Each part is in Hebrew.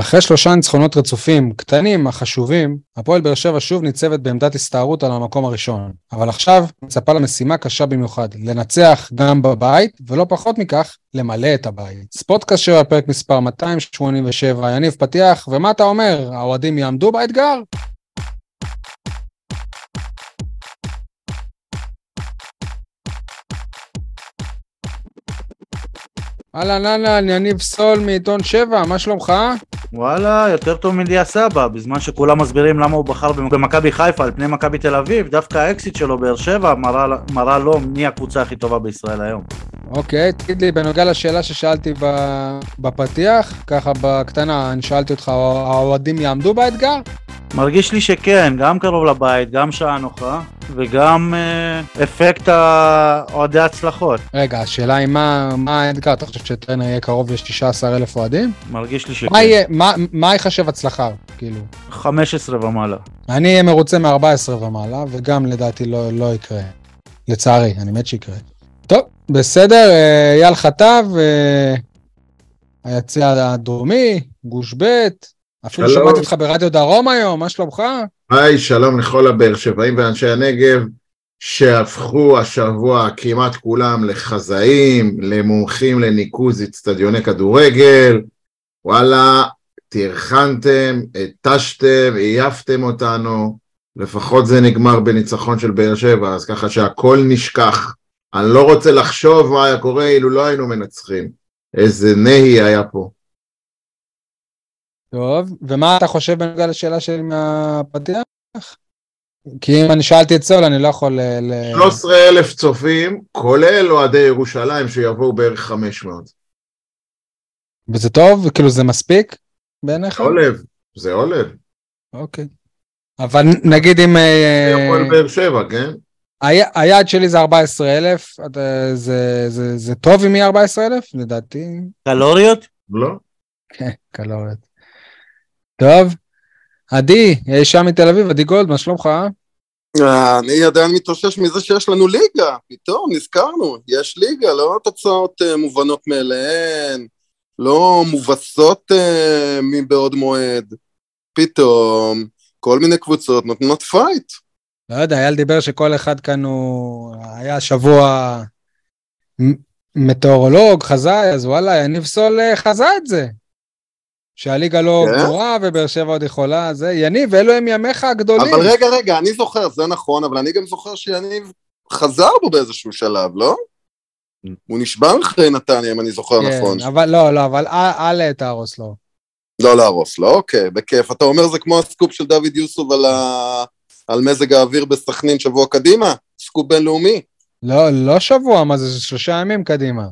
אחרי שלושה ניצחונות רצופים, קטנים אך חשובים, הפועל באר שבע שוב ניצבת בעמדת הסתערות על המקום הראשון. אבל עכשיו מצפה לה משימה קשה במיוחד, לנצח גם בבית, ולא פחות מכך, למלא את הבית. ספורטקאסט שבע, פרק מספר 287, יניב פתיח, ומה אתה אומר, האוהדים יעמדו באתגר? אהלן אהלן, יניב סול מעיתון שבע, מה שלומך? וואלה, יותר טוב מדיה סבא, בזמן שכולם מסבירים למה הוא בחר במכבי חיפה על פני מכבי תל אביב, דווקא האקסיט שלו באר שבע מראה, מראה לו מי הקבוצה הכי טובה בישראל היום. אוקיי, תגיד לי, בנוגע לשאלה ששאלתי בפתיח, ככה בקטנה, אני שאלתי אותך, האוהדים יעמדו באתגר? מרגיש לי שכן, גם קרוב לבית, גם שעה נוחה, וגם אה, אפקט אוהדי הצלחות. רגע, השאלה היא מה, מה האתגר? אתה חושב שטרנר יהיה קרוב ל-16,000 אוהדים? מרגיש לי שכן. מה, יהיה, מה, מה ייחשב הצלחה, כאילו? 15 ומעלה. אני אהיה מרוצה מ-14 ומעלה, וגם לדעתי לא, לא יקרה. לצערי, אני מת שיקרה. טוב, בסדר, אה, אייל חטב, אה, היציע הדרומי, גוש ב', אפילו שלום. שמעתי אותך ברדיו דרום היום, מה שלומך? היי, שלום לכל הבאר שבעים ואנשי הנגב, שהפכו השבוע כמעט כולם לחזאים, למומחים לניקוז אצטדיוני כדורגל. וואלה, טרחנתם, התשתם, עייפתם אותנו, לפחות זה נגמר בניצחון של באר שבע, אז ככה שהכל נשכח. אני לא רוצה לחשוב מה היה קורה אילו לא היינו מנצחים. איזה נהי היה פה. טוב, ומה אתה חושב בנוגע לשאלה שלי מהפתיח? כי אם אני שאלתי את סול, אני לא יכול... ל- ל- 13 אלף צופים, כולל אוהדי ירושלים שיבואו בערך 500. וזה טוב? כאילו זה מספיק בעיניך? זה עולב, זה עולב. אוקיי. אבל נגיד אם... אה, זה הפועל באר שבע, כן? היעד שלי זה 14,000, אתה- זה- זה זה טוב אם יהיה 14,000? לדעתי, קלוריות? לא? כן, קלוריות. טוב, עדי, אי שם מתל אביב, עדי גולד, מה שלומך? אה, אני עדיין מתאושש מזה שיש לנו ליגה, פתאום נזכרנו, יש ליגה, לא תוצאות אה, מובנות מאליהן, לא מובסות אה, מבעוד מועד, פתאום כל מיני קבוצות נותנות fight. לא יודע, אייל דיבר שכל אחד כאן הוא... היה שבוע מטאורולוג, חזאי, אז וואלה, יניב סול אה, חזה את זה. שהליגה לא כן? גמורה ובאר שבע עוד יכולה, זה יניב, אלו הם ימיך הגדולים. אבל רגע, רגע, אני זוכר, זה נכון, אבל אני גם זוכר שיניב חזר בו באיזשהו שלב, לא? הוא נשבע אחרי נתניה, אם אני זוכר נכון. כן, אבל לא, לא, אבל אל תהרוס לו. לא להרוס, לא? אוקיי, בכיף. אתה אומר זה כמו הסקופ של דוד יוסוף על, ה... על מזג האוויר בסכנין שבוע קדימה? סקופ בינלאומי. לא, לא שבוע, מה זה, זה שלושה ימים קדימה.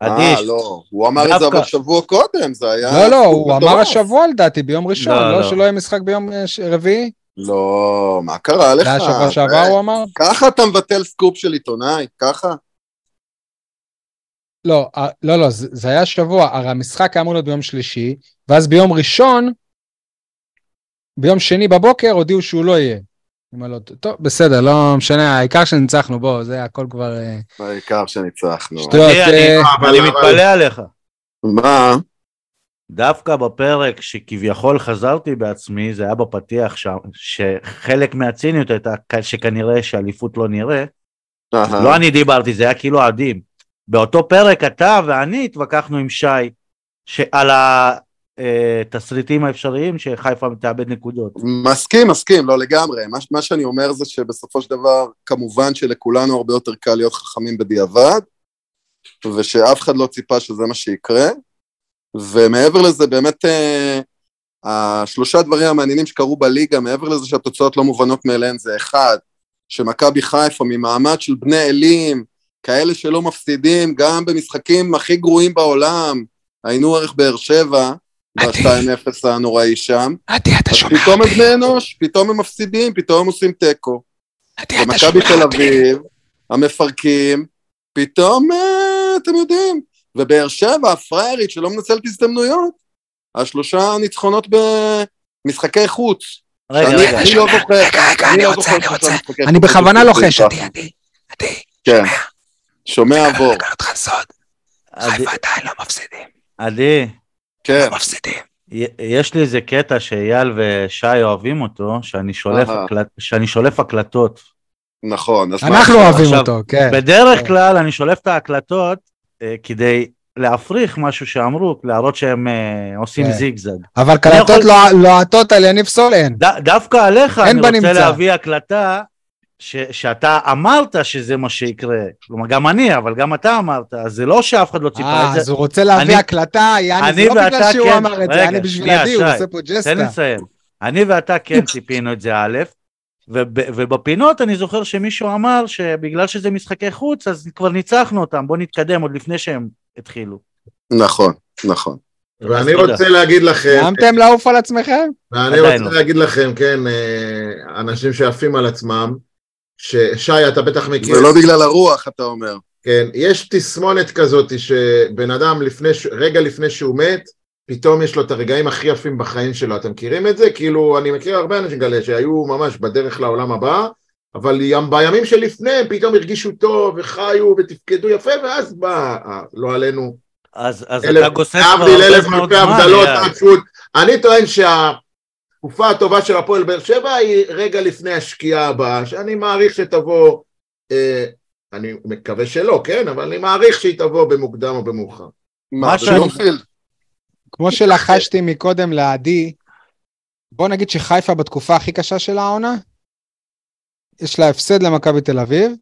אדיש. אה, לא. הוא אמר את זה. אבל שבוע קודם, זה היה... לא, לא, הוא. אמר השבוע לדעתי, ביום ראשון, לא, לא לא. שלא יהיה משחק ביום אה, רביעי? לא, מה קרה לך? זה היה שבוע שעבר, אה, הוא אמר? ככה אתה מבטל סקופ של עיתונאי, ככה? לא, אה, לא, לא, זה זה היה שבוע, הרי המשחק היה אמור להיות ביום שלישי, ואז ביום ראשון, ביום שני בבוקר הודיעו שהוא לא יהיה. אם לא. טוב, בסדר, לא משנה, העיקר שניצחנו, בוא, זה הכל כבר... אה, העיקר שניצחנו. שטויות. אני- אני- אה, אבל- אני אבל- מתפלא עליך. מה? דווקא בפרק שכביכול חזרתי בעצמי, זה היה בפתיח שם, שחלק מהציניות הייתה שכנראה שאליפות לא נראה. לא אני דיברתי, זה היה כאילו עדים. באותו פרק אתה ואני התווכחנו עם שי על התסריטים האפשריים שחיפה תאבד נקודות. מסכים, מסכים, לא לגמרי. מה, מה שאני אומר זה שבסופו של דבר, כמובן שלכולנו הרבה יותר קל להיות חכמים בדיעבד, ושאף אחד לא ציפה שזה מה שיקרה. ומעבר לזה, באמת, אה, השלושה דברים המעניינים שקרו בליגה, מעבר לזה שהתוצאות לא מובנות מאליהן, זה אחד, שמכבי חיפה ממעמד של בני אלים, כאלה שלא מפסידים, גם במשחקים הכי גרועים בעולם, היינו ערך באר שבע, ב-2-0 הנוראי שם, עדי, אתה שומע פתאום הם אותי? בני אנוש, פתאום הם מפסידים, פתאום הם עושים תיקו. עדי, אתה שומע תל אותי? אביב, המפרקים, פתאום, אה, אתם יודעים, ובאר שבע, הפריירית שלא מנצלת הזדמנויות, השלושה ניצחונות במשחקי חוץ. רגע, אני לא זוכר, רגע, רגע, אני לא רוצה, זוכר אני רוצה. אני בכוונה לוחש. עדי, עדי, עדי, כן, שומע? עבור, חיפה עדיין לא מפסידים, עדי, כן. לא מפסידים. יש לי איזה קטע שאייל ושי אוהבים אותו, שאני שולף. הקלט, שאני שולף הקלטות. נכון, אז מה אנחנו עכשיו? אוהבים עכשיו, אותו, כן. בדרך כן. כלל אני שולף את ההקלטות אה, כדי להפריך משהו שאמרו, להראות שהם אה, עושים כן. זיגזג. אבל קלטות יכול- לא- לוהטות על יניב סול אין. ד, דווקא עליך אין אני רוצה בנמצא. להביא הקלטה ש, שאתה אמרת שזה מה שיקרה. כלומר, גם אני, אבל גם אתה אמרת, אז זה לא שאף אחד לא ציפה אה, את זה. אז הוא רוצה להביא אני- הקלטה, יעני, אני זה לא בגלל ואתה שהוא כן. אמר את זה, רגע, יעני בשביל שנייה, עדי, הוא. עושה פה תן לי ג'סטה. לסיים. אני ואתה כן ציפינו את זה א', וב, ובפינות אני זוכר שמישהו אמר שבגלל שזה משחקי חוץ, אז כבר ניצחנו אותם, בוא נתקדם עוד לפני שהם התחילו. נכון, נכון. ואני. רוצה להגיד לכם, סיימתם לעוף על עצמכם? ואני רוצה לא. להגיד לכם, כן, אה, אנשים שעפים על עצמם, ששי, אתה בטח מכיר, זה לא בגלל הרוח, אתה אומר. כן, יש תסמונת כזאת שבן אדם לפני, רגע לפני שהוא מת, פתאום יש לו את הרגעים הכי יפים בחיים שלו. אתם מכירים את זה? כאילו, אני מכיר הרבה אנשים כאלה שהיו ממש בדרך לעולם הבא, אבל ים- בימים שלפני הם פתאום הרגישו טוב וחיו ותפקדו יפה, ואז בא, אה, לא עלינו, אז, אז אלף- אתה גוסס כבר להבדיל הרבה אלף אלפי זמן, הבדלות אייל. עד שהוא... אני טוען שהתקופה הטובה של הפועל באר שבע היא רגע לפני השקיעה הבאה, שאני מעריך שתבוא, אה, אני מקווה שלא, כן? אבל אני מעריך שהיא תבוא במוקדם או במאוחר. מה, שאני-? כמו שלחשתי מקודם לעדי, בוא נגיד שחיפה בתקופה הכי קשה של העונה, יש לה הפסד למכבי תל אביב,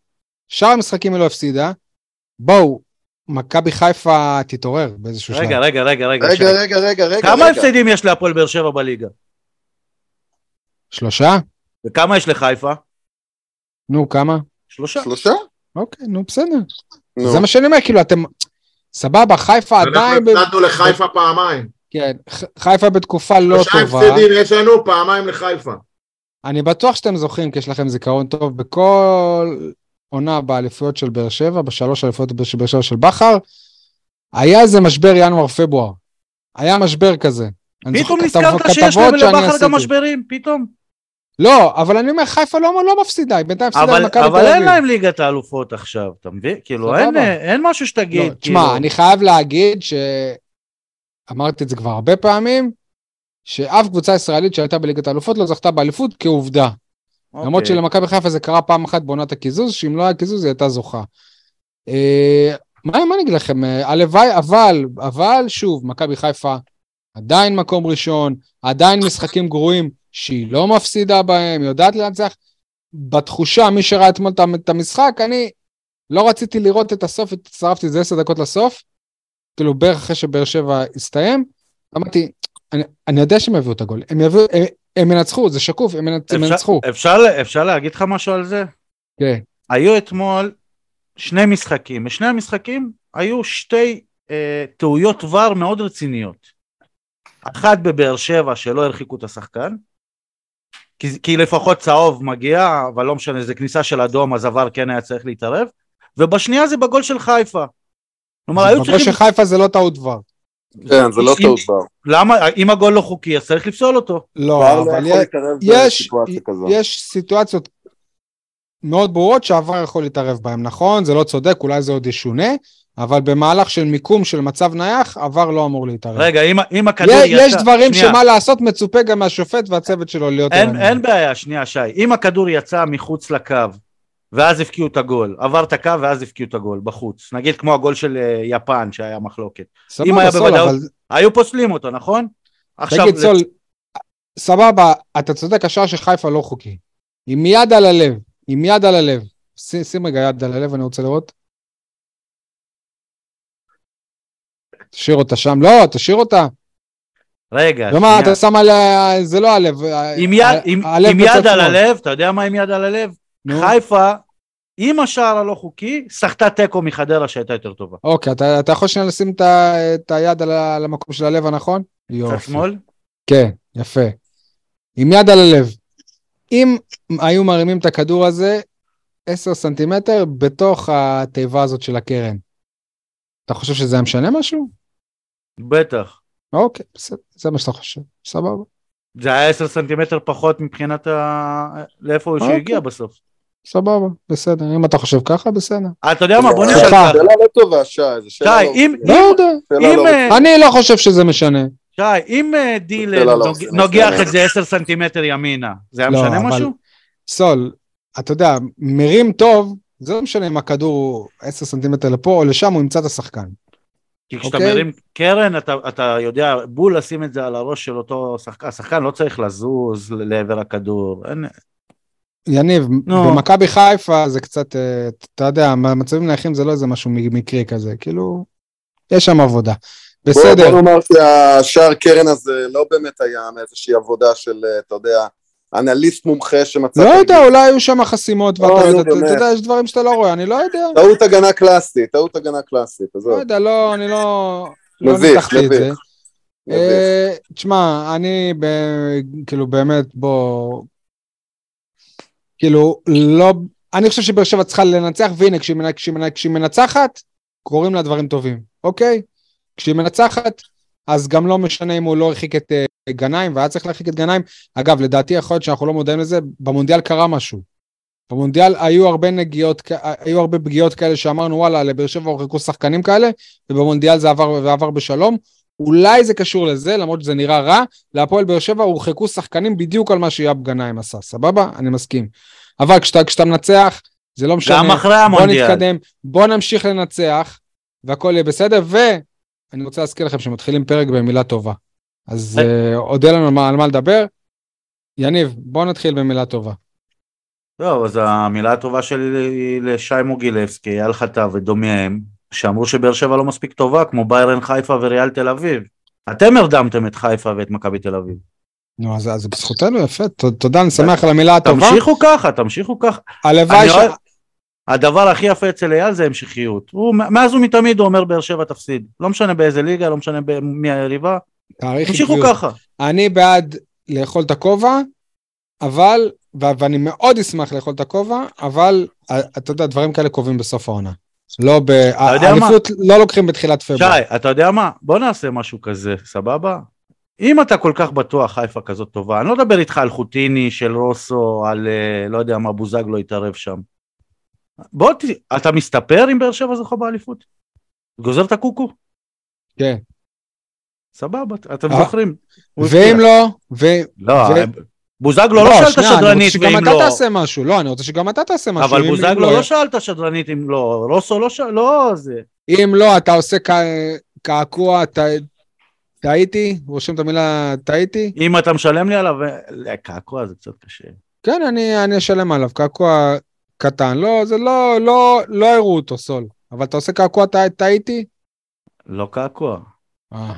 שאר המשחקים היא לא הפסידה, בואו, מכבי חיפה תתעורר באיזשהו שלב. רגע, רגע, רגע, רגע. רגע, שי. רגע, רגע, רגע. כמה רגע. הפסדים יש להפועל באר שבע בליגה? שלושה? וכמה יש לחיפה? נו, כמה? שלושה. שלושה? אוקיי, נו, בסדר. נו. זה מה שאני אומר, כאילו, אתם... סבבה, חיפה עדיין... אנחנו ב- הפסדנו לחיפה פעמיים. כן, ח- חיפה בתקופה לא שלושה טובה. הפסדים יש לנו, פעמיים לחיפה. אני בטוח שאתם זוכרים, כי יש לכם זיכרון טוב בכל עונה באליפויות של באר שבע, בשלוש אליפויות של באר שבע של בכר, היה איזה משבר ינואר-פברואר. היה משבר כזה. פתאום נזכרת שיש שאני לבכר. גם משברים, פתאום. לא, אבל אני אומר, חיפה לא, לא מפסידה, היא בינתיים הפסידה אבל, למכבי אבל תל אין אביב. להם ליגת האלופות עכשיו, אתה מבין? כאילו. אין, אין משהו שתגיד, לא, תשמע, כאילו... אני חייב להגיד ש... אמרתי את זה כבר הרבה פעמים, שאף קבוצה ישראלית שהייתה בליגת האלופות לא זכתה באליפות כעובדה. אוקיי. למרות שלמכבי חיפה זה קרה פעם אחת בעונת הקיזוז, שאם לא היה קיזוז היא הייתה זוכה. אה, מה, מה אני אגיד לכם, הלוואי, אבל, אבל שוב, מכבי חיפה עדיין מקום ראשון, עדיין משחקים גרועים שהיא לא מפסידה בהם, יודעת לנצח. בתחושה, מי שראה אתמול את- המשחק, אני לא רציתי לראות את הסוף, הצטרפתי איזה עשר דקות לסוף, כאילו בערך אחרי שבאר שבע הסתיים, אמרתי, אני, אני יודע שהם יביאו את הגול, הם יביאו, הם, הם ינצחו, זה שקוף, הם ינצ- אפשר, ינצחו. אפשר, אפשר להגיד לך משהו על זה? כן. היו אתמול שני משחקים, בשני המשחקים היו שתי אה, טעויות ור מאוד רציניות. אחת בבאר שבע שלא הרחיקו את השחקן, כי, כי לפחות צהוב מגיע, אבל לא משנה, זה כניסה של אדום, אז עבר כן היה צריך להתערב, ובשנייה זה בגול של חיפה. כלומר, היו בגול של צריכים... חיפה זה לא טעות דבר. כן, זה לא טעות בר. למה? אם הגול לא חוקי, אז צריך לפסול אותו. לא, לא אבל יש, סיטואציות מאוד ברורות שהעבר יכול להתערב בהן, נכון? זה לא צודק, אולי זה עוד ישונה, אבל במהלך של מיקום של מצב נייח, עבר לא אמור להתערב. רגע, אם, אם הכדור יש, יצא... יש דברים שנייה. שמה לעשות, מצופה גם מהשופט והצוות שלו להיות... אין. אין בעיה, שנייה שי, אם הכדור יצא מחוץ לקו ואז הפקיעו את הגול, עבר את הקו ואז הפקיעו את הגול בחוץ, נגיד כמו הגול של אה, יפן שהיה מחלוקת, אם סבבה, סול, בוודאות- אבל היו פוסלים אותו, נכון? עכשיו, תגיד, סול, סבבה, אתה צודק, השער של חיפה לא חוקי. עם יד על הלב, עם יד על הלב. שים רגע יד על הלב, אני רוצה לראות. תשאיר אותה שם, לא, תשאיר אותה. רגע, שנייה. אתה שם על ה... זה לא הלב. עם יד, ה- עם, הלב עם יד על. הלב, אתה יודע מה עם יד על הלב? נו. חיפה, עם השער הלא חוקי, סחטה תיקו מחדרה שהייתה יותר טובה. אוקיי, אתה, אתה יכול שנייה לשים את, את היד על, על המקום של הלב הנכון? צד יופי. שמאל? כן, יפה. עם יד על הלב. אם היו מרימים את הכדור הזה 10 סנטימטר בתוך התיבה הזאת של הקרן, אתה חושב שזה היה משנה משהו? בטח. אוקיי, בסדר, זה מה שאתה חושב, סבבה. זה היה 10 סנטימטר פחות מבחינת ה... לאיפה שהוא אוקיי. הגיע בסוף. סבבה, בסדר. אם אתה חושב ככה, בסדר. אה, אתה יודע מה, בוא לא, נשאל. ככה. שאלה לא טובה, שי, זו שאלה שי, לא אם- לא יודע. לא אה, אני לא חושב שזה משנה. שי, אם אה, דילן לא, נוגח. את זה 10 סנטימטר ימינה, זה היה לא, משנה אבל- משהו? סול, אתה יודע, מרים טוב, זה לא משנה אם הכדור הוא 10 סנטימטר לפה או לשם, הוא ימצא את השחקן. כי כשאתה אוקיי. מרים קרן, אתה, אתה יודע, בול לשים את זה על הראש של אותו שחקן, השחקן לא צריך לזוז לעבר הכדור, אין, יניב, נו. במכבי חיפה זה קצת, אה, אתה יודע, מצבים נייחים זה לא איזה משהו מקרי כזה, כאילו, יש שם עבודה. בסדר, בוא נאמר שהשער קרן הזה לא באמת היה מאיזושהי עבודה של, אה, אתה יודע, אנליסט מומחה שמצא... לא יודע, אולי היו שם חסימות, ואתה אוי, נו, יודע, אתה- אתה. יודע, יש דברים שאתה לא רואה, אני לא יודע, טעות הגנה קלאסית, טעות הגנה קלאסית, לא עזוב. יודע, לא, אני לא, לא מביך. מביך. אה, תשמע, אני. כאילו באמת, בוא... כאילו, לא... אני חושב שבאר שבע צריכה לנצח, והנה, כשהיא, מנ- כשהיא, מנ- כשהיא מנצחת, קורים לה דברים טובים, אוקיי? כשהיא מנצחת, אז גם לא משנה אם הוא לא הרחיק את uh, גנאים, והיה צריך להרחיק את גנאים. אגב, לדעתי יכול להיות שאנחנו לא מודעים לזה, במונדיאל קרה משהו. במונדיאל היו הרבה נגיעות, היו הרבה פגיעות כאלה שאמרנו, וואלה, לבאר שבע הורחקו שחקנים כאלה, ובמונדיאל זה עבר ועבר בשלום. אולי זה קשור לזה, למרות שזה נראה רע, להפועל באר שבע הורחקו שחקנים בדיוק על מה שיאב גנאים עשה, סבבה? אני מסכים. אבל כשאתה, כשאתה מנצח, זה לא משנה. גם אחרי בוא המונדיאל. נתקדם, בוא נמשיך לנצח, והכל יהיה בסדר, ואני רוצה להזכיר לכם שמתחילים פרק במילה טובה. אז היי. uh, עוד אין לנו על מה, לדבר. יניב, בוא נתחיל במילה טובה. טוב, אז המילה הטובה שלי היא לשי מוגילבסקי, אייל חטב ודומיהם, שאמרו שבאר שבע לא מספיק טובה, כמו ביירן חיפה וריאל תל אביב. אתם הרדמתם את חיפה ואת מכבי תל אביב. נו, אז אז זה בזכותנו, יפה, תודה, אני שמח על המילה הטובה. תמשיכו ככה, תמשיכו ככה. הלוואי ש... הדבר הכי יפה אצל אייל זה המשכיות. הוא, מאז ומתמיד הוא אומר באר שבע תפסיד. לא משנה באיזה ליגה, לא משנה מי היריבה. תמשיכו. ככה. אני בעד לאכול את הכובע, אבל, ו- ואני מאוד אשמח לאכול את הכובע, אבל אה, אתה יודע, דברים כאלה קובעים בסוף העונה. לא ב... האליפות לא לוקחים בתחילת פברואר. שי, אתה יודע מה? בוא נעשה משהו כזה, סבבה? אם אתה כל כך בטוח חיפה כזאת טובה, אני לא מדבר איתך על חוטיני של רוסו, על אה, לא יודע מה, בוזגלו יתערב שם. בוא, ת... אתה מסתפר אם באר שבע זוכה באליפות? גוזר את הקוקו? כן. סבבה, אתם אה, זוכרים. ואם. לא, ו... לא, ו- בוזגלו לא שאל את שנייה, אני רוצה השדרנית שגם ואם אתה לא... תעשה משהו. לא, אני רוצה שגם אתה תעשה משהו. אבל בוזגלו לא- לא שאל את השדרנית אם לא, רוסו לא שאל, לא זה. אם לא, אתה עושה קע- קעקוע, טעיתי, רושם את המילה טעיתי. אם אתה משלם לי עליו, אה, קעקוע זה קצת קשה. כן, אני אני אשלם עליו, קעקוע קטן. לא, זה לא, לא, לא הראו אותו, סול. אבל אתה עושה קעקוע טע- טעיתי? לא קעקוע. אה?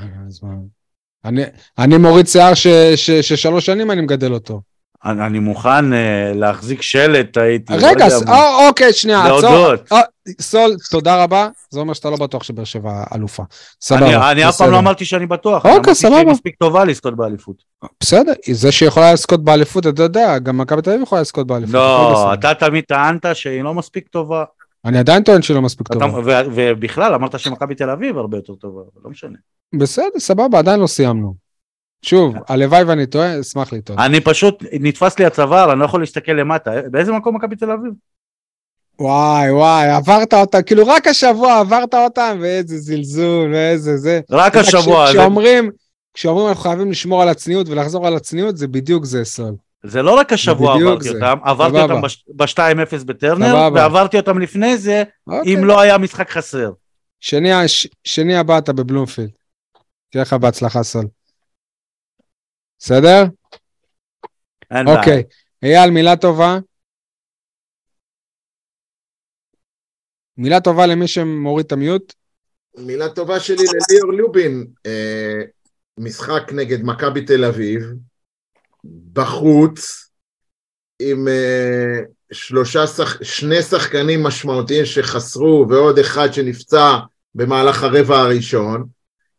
אני, אני מוריד שיער ש, ש, ששלוש שנים אני מגדל אותו. אני, אני מוכן uh, להחזיק שלט, הייתי, לא רגע, ס-. אה, אוקיי, שנייה, עצור. אה, סול, תודה רבה. זה אומר שאתה לא בטוח שבאר שבע אלופה. סבבה. אני, אני אף פעם. לא אמרתי שאני בטוח, אוקיי, אני אמרתי סבבה. שהיא מספיק טובה לזכות באליפות. בסדר, זה שיכולה לזכות באליפות, אתה יודע, גם מכבי תל אביב יכולה לזכות באליפות. לא. אתה תמיד טענת שהיא לא מספיק טובה, אני עדיין טוען שהיא לא מספיק טובה. ובכלל אמרת שמכבי תל אביב הרבה יותר טובה, לא משנה. בסדר, סבבה, עדיין לא סיימנו. שוב, הלוואי ואני טועה, אשמח לטעות. אני פשוט, נתפס לי הצוואר, אני לא יכול להסתכל למטה, באיזה מקום מכבי תל אביב? וואי, וואי, עברת אותה, כאילו רק השבוע עברת אותם, ואיזה זלזול, ואיזה זה. רק השבוע, כש- כשאומרים, כשאומרים אנחנו חייבים לשמור על הצניעות ולחזור על הצניעות, זה בדיוק זה, סול. זה לא רק השבוע עברתי זה. אותם, עברתי סבבה. אותם ב-2-0 בטרנר, סבבה. ועברתי אותם לפני זה, אוקיי. אם לא היה משחק חסר. שני, ש- שני הבא אתה בבלומפילד. תהיה לך בהצלחה, סול. בסדר? אין בעיה. אוקיי. אייל, מילה טובה. מילה טובה למי שמוריד את המיוט. מילה טובה שלי לליאור לובין, אה, משחק נגד מכבי תל אביב, בחוץ, עם אה, שלושה שח... שני שחקנים משמעותיים שחסרו ועוד אחד שנפצע במהלך הרבע הראשון,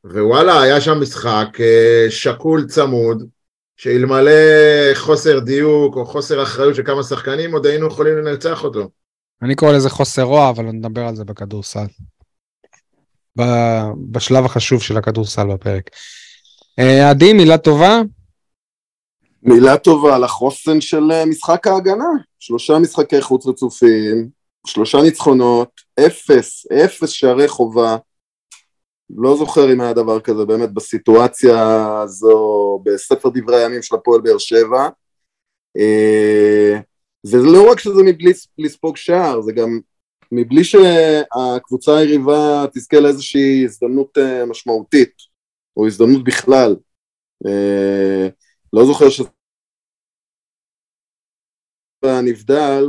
ווואלה, היה שם משחק אה, שקול צמוד, שאלמלא חוסר דיוק או חוסר אחריות של כמה שחקנים, עוד היינו יכולים לנצח אותו. אני קורא לזה חוסר רוע, אבל נדבר על זה בכדורסל. בשלב החשוב של הכדורסל בפרק. אה, עדי, מילה טובה. מילה טובה על החוסן של אה, משחק ההגנה. שלושה משחקי חוץ רצופים, שלושה ניצחונות, אפס, אפס שערי חובה. לא זוכר אם היה דבר כזה באמת בסיטואציה הזו בספר דברי הימים של הפועל באר שבע. אה, וזה לא רק שזה מבלי לספוג שער, זה גם מבלי שהקבוצה היריבה תזכה לאיזושהי הזדמנות אה, משמעותית, או הזדמנות בכלל. אה, לא זוכר שזה נבדל,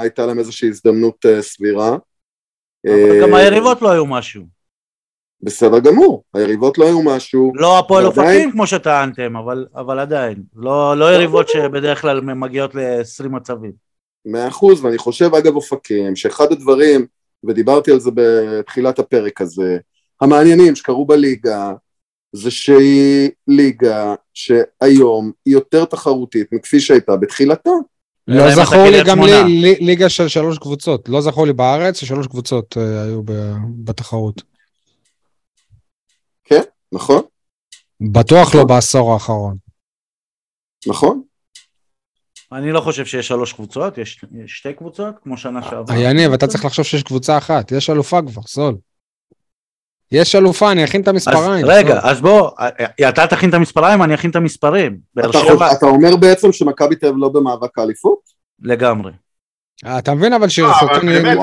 הייתה להם איזושהי הזדמנות סבירה. גם היריבות לא היו משהו. בסדר גמור, היריבות לא היו משהו. לא הפועל אופקים כמו שטענתם, אבל, אבל עדיין. לא, לא יריבות שבדרך כלל מגיעות ל-20 מצבים. מאה אחוז, ואני חושב אגב אופקים, שאחד הדברים, ודיברתי על זה בתחילת הפרק הזה, המעניינים שקרו בליגה, זה שהיא ליגה שהיום היא יותר תחרותית מכפי שהייתה בתחילתה. לא זכור לי גם לי, ליגה של שלוש קבוצות, לא זכור לי בארץ ששלוש קבוצות uh, היו בתחרות. כן, נכון. בטוח לא בעשור האחרון. נכון. אני לא חושב שיש שלוש קבוצות, יש, שתי קבוצות, כמו שנה שעברה. יניב, אתה צריך לחשוב שיש קבוצה אחת, יש אלופה כבר, סול. יש אלופה, אני אכין את המספריים. אז רגע, אז בוא, אתה תכין את המספריים, אני אכין את המספרים. אתה, שבע... אתה אומר בעצם שמכבי תל אביב לא במאבק האליפות? לגמרי. אתה מבין אבל שרסוטון... באמת,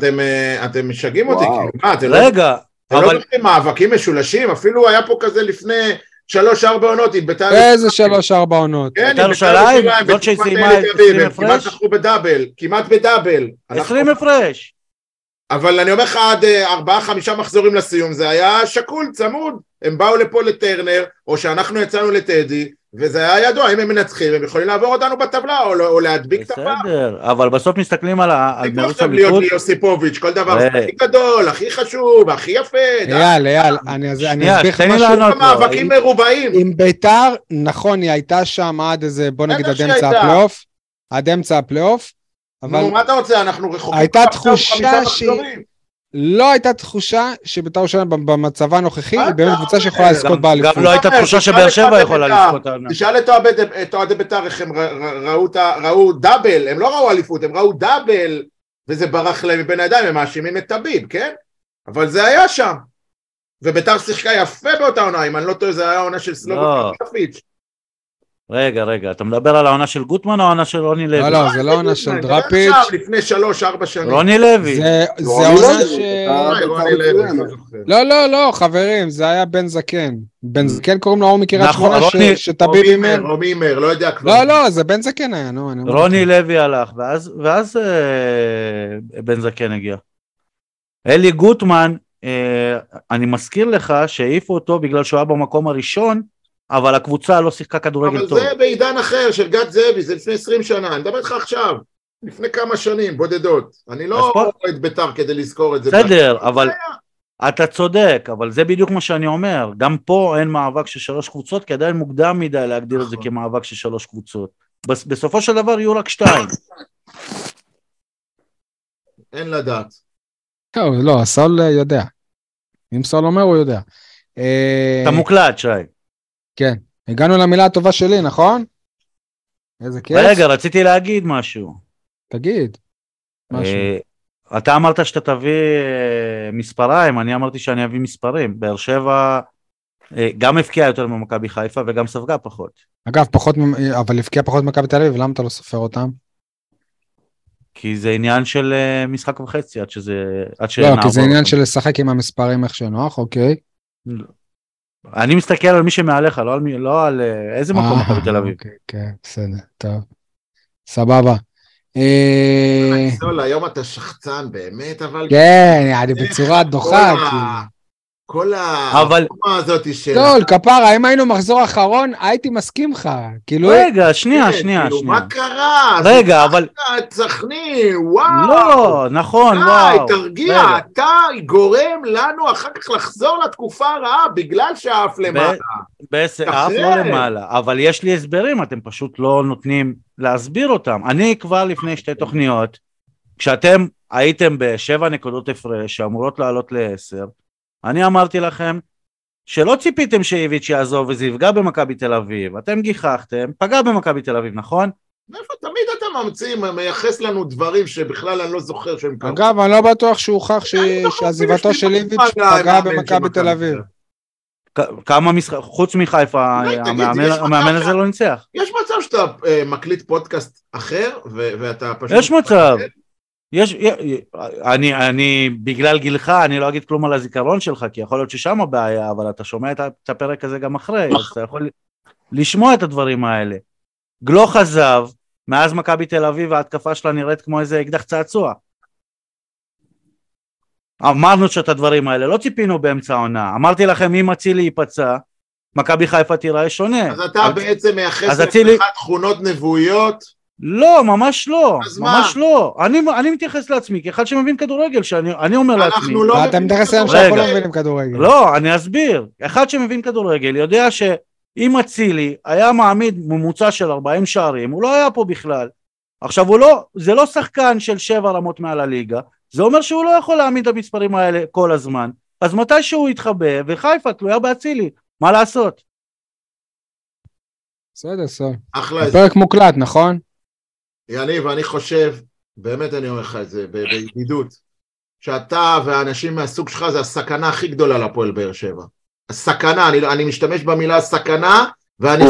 באמת, אתם משגעים אותי, כאילו, מה, אתם לא... רגע, אתם לא זוכרים מאבקים משולשים? אפילו היה פה כזה לפני שלוש-ארבע עונות, עם בית"ר... איזה שלוש-ארבע עונות? כן, עם בית"ר ירושלים, זאת שסיימה עשרים הפרש? כמעט זכו בדאבל, כמעט בדאבל. עשרים הפרש. אבל אני אומר לך, עד אה, ארבעה-חמישה מחזורים לסיום, זה היה שקול, צמוד. הם באו לפה לטרנר, או שאנחנו יצאנו לטדי, וזה היה ידוע, אם הם מנצחים, הם יכולים לעבור אותנו בטבלה, או, או להדביק את הפעם. בסדר, אבל בסוף מסתכלים על מרוץ האליפות. להיות ליוסיפוביץ', כל דבר זה הכי גדול, הכי חשוב, הכי יפה. אייל, אייל, אני אסביר לך משהו. מאבקים מרובעים. עם ביתר, נכון, היא הייתה שם עד איזה, בוא נגיד עד אמצע הפלייאוף, עד אמצע הפלייאוף, אבל... נו, מה אתה רוצה, אנחנו רחוקים. הייתה תחושה שהיא... לא הייתה תחושה שבית"ר ירושלים במצבה הנוכחי היא באמת קבוצה שיכולה לזכות באליפות. גם לא הייתה תחושה שבאר שבע יכולה לזכות. תשאל את אוהדי בית"ר איך הם ראו דאבל, הם לא ראו אליפות, הם ראו דאבל וזה ברח להם מבין הידיים, הם מאשימים את טביב, כן? אבל זה היה שם. ובית"ר שיחקה יפה באותה עונה, אם אני לא טועה זה היה עונה של סלובו לא. קפיץ'. רגע, רגע, אתה מדבר על העונה של גוטמן או העונה של רוני לוי? לא, לא, זה לא העונה של דראפיץ'. לפני שלוש-ארבע שנים. רוני לוי. זה עונה ש... לא, לא, לא, חברים, זה היה בן זקן. בן זקן קוראים לו ההוא מקריית נכון, שמונה שטביב אימן. רומי הימר, לא יודע כלום. לא, לא, זה בן זקן היה, נו. רוני לוי הלך, ואז אה, בן זקן הגיע. אלי גוטמן, אה, אני מזכיר לך שהעיפו אותו בגלל שהוא היה במקום הראשון, אבל הקבוצה לא שיחקה כדורגל אבל טוב. אבל זה בעידן אחר של גד זאבי, זה לפני 20 שנה, אני מדבר איתך עכשיו, לפני כמה שנים, בודדות. אני לא רואה את בית"ר כדי לזכור את זה. בסדר, אבל אתה צודק, אבל זה בדיוק מה שאני אומר. גם פה אין מאבק של שלוש קבוצות, כי עדיין מוקדם מדי להגדיר את זה נכון. כמאבק של שלוש קבוצות. בסופו של דבר יהיו רק שתיים. אין לדעת. לא, סול יודע. אם סול אומר, הוא יודע. אתה מוקלט, שי. כן. הגענו למילה הטובה שלי, נכון? איזה כיף. רגע, רציתי להגיד משהו. תגיד. משהו. אה, אתה אמרת שאתה תביא אה, מספריים, אני אמרתי שאני אביא מספרים. באר שבע אה, גם הפקיעה יותר ממכבי חיפה וגם ספגה פחות. אגב, פחות, אבל הפקיעה פחות ממכבי תל אביב, למה אתה לא סופר אותם? כי זה עניין של משחק וחצי עד שזה... עד לא, כי זה עניין של לשחק עם המספרים איך שנוח, אוקיי. אני מסתכל על מי שמעליך, לא על, מי, לא על אה, איזה מקום מכבי תל אביב. אוקיי, כן, בסדר, טוב. סבבה. אה, היום אתה שחצן באמת, אבל... כן, אני בצורה דוחה. כל התקופה הזאת של... לא, כפרה, אם היינו מחזור אחרון, הייתי מסכים לך. כאילו... רגע, שנייה, כן, שנייה, כאילו, שנייה. מה קרה? רגע, אבל... סכנין, וואו. לא, נכון, וואו. די, תרגיע, אתה גורם לנו אחר כך לחזור לתקופה הרעה בגלל שעף למעלה. בסדר, עף לא למעלה, אבל יש לי הסברים, אתם פשוט לא נותנים להסביר אותם. אני כבר לפני שתי תוכניות, כשאתם הייתם בשבע נקודות הפרש שאמורות לעלות לעשר, אני אמרתי לכם שלא ציפיתם שאיביץ' יעזוב וזה יפגע במכבי תל אביב, אתם גיחכתם, פגע במכבי תל אביב, נכון? מאיפה תמיד אתה ממציא, מייחס לנו דברים שבכלל אני לא זוכר שהם קרו. אגב, אני לא בטוח שהוכח לא שעזיבתו של איביץ' פגעה מאמן במכבי תל אביב. כמה משחק, חוץ מחיפה, תגיד, המאמן הזה לא ניצח. יש מצב שאתה אה, מקליט פודקאסט אחר, ואתה פשוט... יש מצב. יש, אני, אני, בגלל גילך, אני לא אגיד כלום על הזיכרון שלך, כי יכול להיות ששם הבעיה, אבל אתה שומע את הפרק הזה גם אחרי, אז אתה יכול לשמוע את הדברים האלה. גלוך עזב, מאז מכבי תל אביב ההתקפה שלה נראית כמו איזה אקדח צעצוע. אמרנו שאת הדברים האלה, לא ציפינו באמצע העונה. אמרתי לכם, אם אצילי ייפצע, מכבי חיפה תיראה שונה. אז אתה אבל- בעצם מייחס אז אצילי- תכונות נבואיות. לא, ממש לא, אז מה? ממש לא. אני, אני מתייחס לעצמי כאחד שמבין כדורגל, שאני אני אומר לעצמי, אנחנו לא... ואתה מבינים מתייחס אליהם כדורגל. שאנחנו לא. מבינים כדורגל. לא, אני אסביר. אחד שמבין כדורגל יודע שאם אצילי היה מעמיד ממוצע של 40 שערים, הוא לא היה פה בכלל. עכשיו לא, זה לא שחקן של שבע רמות מעל הליגה, זה אומר שהוא לא יכול להעמיד את המספרים האלה כל הזמן. אז מתי שהוא יתחבא, וחיפה תלויה באצילי, מה לעשות? בסדר, בסדר. אחלה הפרק מוקלט, נכון? יניב, אני חושב, באמת אני אומר לך את זה, בידידות, שאתה והאנשים מהסוג שלך זה הסכנה הכי גדולה להפועל באר שבע. הסכנה, אני, אני משתמש במילה סכנה, ואני.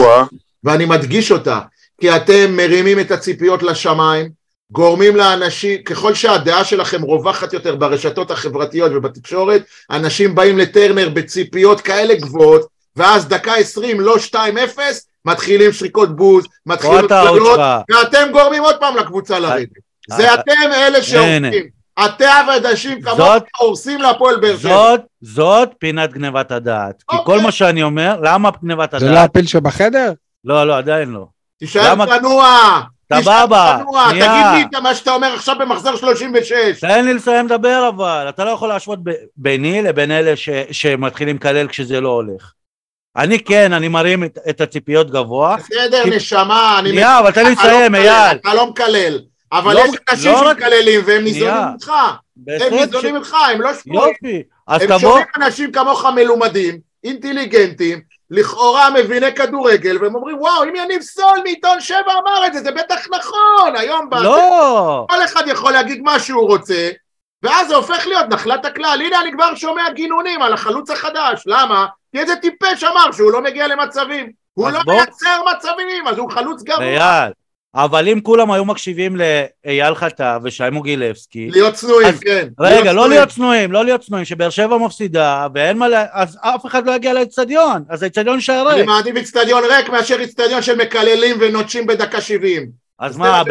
ואני מדגיש אותה, כי אתם מרימים את הציפיות לשמיים, גורמים לאנשים, ככל שהדעה שלכם רווחת יותר ברשתות החברתיות ובתקשורת, אנשים באים לטרנר בציפיות כאלה גבוהות, ואז דקה עשרים, לא שתיים אפס, מתחילים שריקות בוז, מתחילים שלך. ואתם גורמים עוד פעם לקבוצה לרדת. זה אה, אתם אלה שהורסים. אתם עבדים כמוך הורסים להפועל באר שבע. זאת, זאת פינת גנבת הדעת. כי אוקיי. כל מה שאני אומר, למה גנבת זה לא הדעת? הפיל שבחדר? לא, לא, עדיין לא. תישאר צנוע. סבבה. שנייה. תגיד לי את מה שאתה אומר עכשיו במחזור 36. תן לי לסיים לדבר אבל, אתה לא יכול להשוות ב- ביני לבין אלה ש, שמתחילים לקלל כשזה לא הולך. אני כן, אני מרים את, את הציפיות גבוה. בסדר, כי- נשמה, אני... שנייה, אבל תן לי לא לסיים, אייל. אתה לא מקלל. אבל לא- יש אנשים לא רק- שמקללים והם ניזונים. ממך. הם ניזונים ממך, הם לא שבויים. יופי. אז הם תבוא, שומעים אנשים כמוך מלומדים, אינטליגנטים, לכאורה מביני כדורגל, והם אומרים, וואו, אם יניב סול מעיתון שבע אמר את זה, זה בטח נכון, היום... בזה." לא, כל אחד יכול להגיד מה שהוא רוצה, ואז זה הופך להיות נחלת הכלל. הנה, אני כבר שומע גינונים על החלוץ החדש. למה? כי איזה טיפש אמר שהוא לא מגיע למצבים. הוא לא בוא- מייצר מצבים, אז הוא חלוץ גרוע. אייל. אבל אם כולם היו מקשיבים לאייל חטא ושיימו גילבסקי, להיות צנועים, אז- כן. רגע, לא צנועים. להיות צנועים, לא להיות צנועים, שבאר שבע מפסידה, ואין מה ל... אז אף אחד לא יגיע לאצטדיון, אז האצטדיון יישאר אני ריק. מעדיף אצטדיון ריק מאשר אצטדיון של מקללים ונוטשים בדקה 70. אז זה מה, הב-.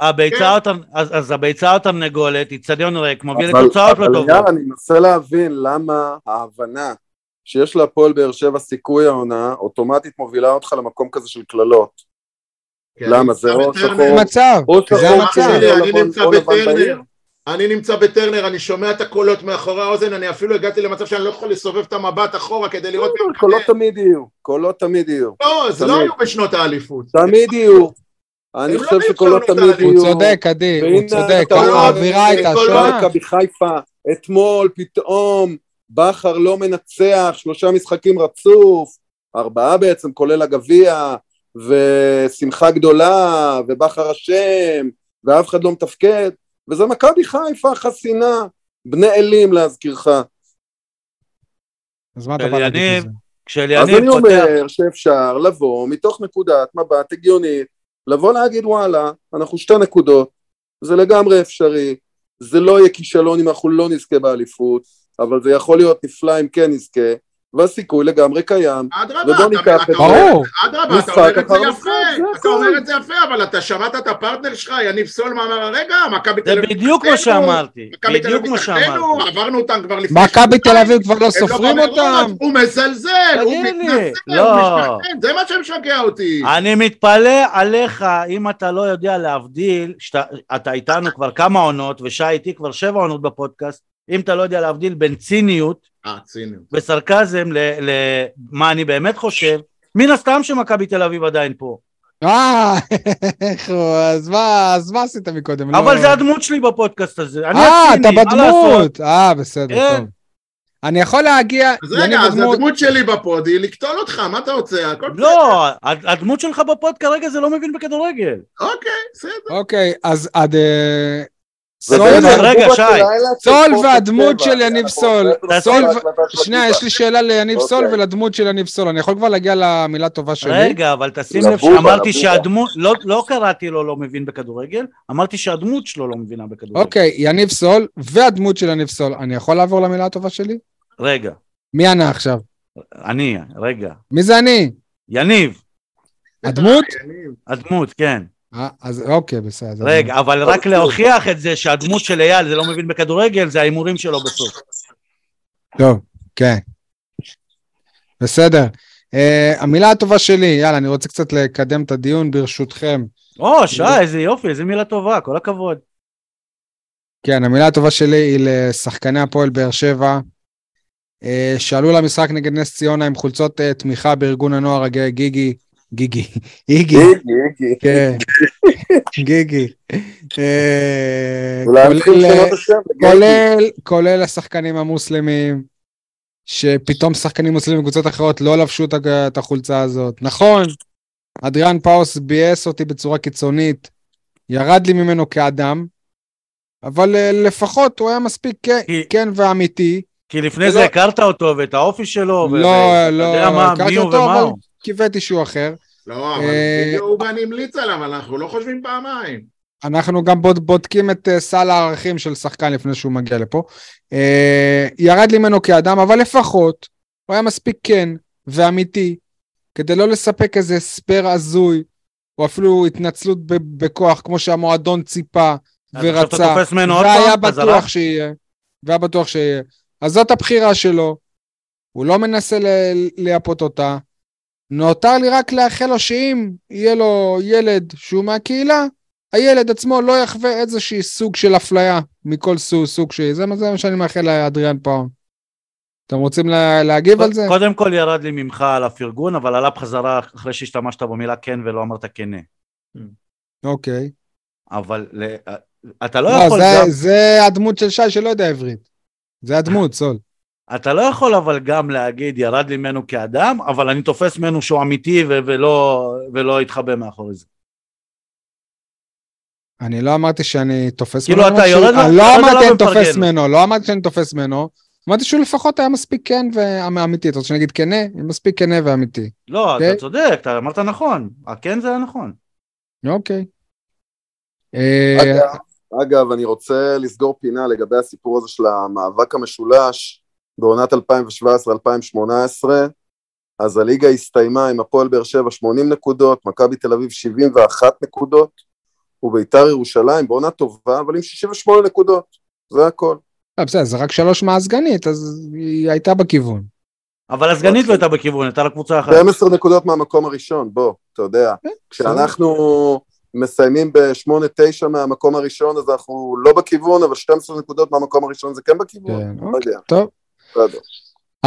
הביצה תר- אז אז הביצה או תרנגולת, איצטדיון ריק, אבל- לתוצאות לא אבל טובות. יאללה, אני מנסה להבין למה ההבנה שיש להפועל באר שבע סיכוי העונה, אוטומטית מובילה אותך למקום כזה של קללות. כן, למה? זה או. זה שחור, מצב, או זה המצב. אח שלי, אני נמצא בטרנר. אני נמצא בטרנר, אני שומע את הקולות מאחורי האוזן, אני אפילו הגעתי למצב שאני לא יכול לסובב את המבט אחורה כדי לראות... מקלל. קולות תמיד יהיו, קולות תמיד יהיו. לא, זה לא. היו בשנות האליפות. תמיד יהיו. אני לא חושב שקולות תמיד אותה. הוא יהיו. צודק, עדי, הוא צודק, האווירה הייתה שונה. מכבי חיפה, אתמול פתאום בכר לא מנצח, שלושה משחקים רצוף, ארבעה בעצם, כולל הגביע, ושמחה גדולה, ובכר אשם, ואף אחד לא מתפקד, וזה מכבי חיפה חסינה, בני אלים להזכירך. אז מה אתה בא להגיד על זה? אז אני. אומר שאפשר לבוא מתוך נקודת מבט הגיונית, לבוא להגיד וואלה, אנחנו שתי נקודות, זה לגמרי אפשרי, זה לא יהיה כישלון אם אנחנו לא נזכה באליפות, אבל זה יכול להיות נפלא אם כן נזכה, והסיכוי לגמרי קיים. אדרבה, אתה- אתה את אומר-. אדרבה, אתה אומר את זה יפה, זה אתה. אומר את זה יפה, אבל אתה שמעת את הפרטנר שלך, יניב סולמה אמר הרגע, מכבי תל זה אביב... בדיוק מה שאמרתי, בדיוק מה שאמרתי. עברנו אותם כבר לפני... מכבי תל אביב כבר לא לא סופרים אותם? הוא מזלזל, הוא מתנצל, לא. הוא משתכן, זה מה שמשגע אותי. אני מתפלא עליך אם אתה לא יודע להבדיל, אתה איתנו כבר כמה עונות ושי איתי כבר שבע עונות בפודקאסט, אם אתה לא יודע להבדיל בין ציניות אה, ציניות. וסרקזם למה אני באמת חושב, מן הסתם שמכבי תל אביב עדיין פה. אה, איך הוא, אז מה, אז מה עשית מקודם? אבל לא- זה הדמות שלי בפודקאסט הזה. אני אה, הציני, אתה מה לעשות? בדמות. אה, בסדר, כן. טוב. אני יכול להגיע, אז רגע, אז הדמות- הדמות שלי בפוד היא לקטול אותך, מה אתה רוצה? הכל בסדר. לא, הד- הדמות שלך בפוד כרגע זה לא מבין בכדורגל. אוקיי, בסדר. אוקיי, אז עד... רגע, שי. סול והדמות של יניב סול. שנייה, יש לי שאלה ליניב אוקיי. סול ולדמות של יניב סול. אני יכול כבר להגיע למילה טובה שלי? רגע, אבל תשים לב שאמרתי. שהדמות, לא- לא קראתי לו לא מבין בכדורגל, אמרתי שהדמות שלו לא מבינה בכדורגל. אוקיי, יניב סול והדמות של יניב סול. אני יכול לעבור למילה הטובה שלי? רגע, מי ענה עכשיו? אני, רגע. מי זה אני? יניב, הדמות? הדמות, כן. אה, אז אוקיי, בסדר. רגע, אבל רק להוכיח את זה שהדמות של אייל זה לא מבין בכדורגל, זה ההימורים שלו בסוף. טוב, כן. בסדר. Uh, המילה הטובה שלי, יאללה, אני רוצה קצת לקדם את הדיון ברשותכם. או, שי, איזה יופי, איזה מילה טובה, כל הכבוד. כן, המילה הטובה שלי היא לשחקני הפועל באר שבע, אה, שעלו למשחק נגד נס ציונה עם חולצות אה, תמיכה בארגון הנוער הגאה גיגי, גיגי, איגי, איגי, איגי. כן, גיגי. אה, כולל- השחקנים המוסלמים, שפתאום שחקנים מוסלמים מקבוצות אחרות לא לבשו את החולצה הזאת. נכון, אדריאן פאוס ביאס אותי בצורה קיצונית, ירד לי ממנו כאדם, אבל אה, לפחות הוא היה מספיק כן- ואמיתי, כי לפני לא- זה הכרת אותו ואת האופי שלו, לא, ואתה לא, יודע מה, הכרתי מי הוא אותו, ומה אבל- קיוויתי שהוא אחר. לא, אבל אה, הוא גם המליץ עליו, אנחנו לא חושבים פעמיים. אנחנו גם בוד, בודקים את uh, סל הערכים של שחקן לפני שהוא מגיע לפה. Uh, ירד לי ממנו כאדם, אבל לפחות הוא היה מספיק כן ואמיתי כדי לא לספק איזה הסבר הזוי, או אפילו התנצלות בכוח, כמו שהמועדון ציפה ורצה, והיה? בטוח שיהיה, והיה בטוח שיהיה. אז זאת הבחירה שלו, הוא לא מנסה ל- לייפות אותה. נותר לי רק לאחל לו שאם יהיה לו ילד שהוא מהקהילה, הילד עצמו לא יחווה איזושהי סוג של אפליה מכל סוג, סוג שהיא. זה, זה מה שאני מאחל לאדריאן פאון. אתם רוצים לה, להגיב על זה? קודם כל ירד לי ממך על הפרגון, אבל עלה בחזרה אחרי שהשתמשת במילה כן ולא אמרת כנה. אוקיי. אבל ל- אתה לא לא, יכול זה, גם, זה הדמות של שי שלא יודע עברית. זה הדמות, סול. אתה לא יכול אבל גם להגיד ירד לי ממנו כאדם, אבל אני תופס ממנו שהוא אמיתי ו- ולא, ולא יתחבא מאחורי זה. אני לא אמרתי שאני תופס כאילו, ממנו. אתה שהוא- יורד לו- לא אמרתי עליו אני תופס. ממנו, לא אמרתי שאני תופס ממנו. אמרתי שהוא לפחות היה מספיק כן ואמיתי. אתה רוצה שאני אגיד כנה? מספיק כנה ואמיתי. לא, אוקיי. אתה צודק, אתה אמרת נכון. הכן זה היה נכון. אוקיי. אה, אגב, אגב, אני רוצה לסגור פינה לגבי הסיפור הזה של המאבק המשולש בעונת 2017-2018. אז הליגה הסתיימה עם הפועל באר שבע 80 נקודות, מכבי תל אביב 71 נקודות, וביתר ירושלים בעונה טובה, אבל עם 68 נקודות. זה הכל. לא, בסדר, זה רק שלוש מהסגנית, אז היא הייתה בכיוון. אבל הסגנית לא הייתה בכיוון, הייתה לקבוצה אחת. 12 נקודות מהמקום הראשון, בוא, אתה יודע. כן, כשאנחנו מסיימים ב-8-9 מהמקום הראשון, אז אנחנו לא בכיוון, אבל 12 נקודות מהמקום הראשון זה כן בכיוון? כן, לא אוקיי, טוב. בסדר.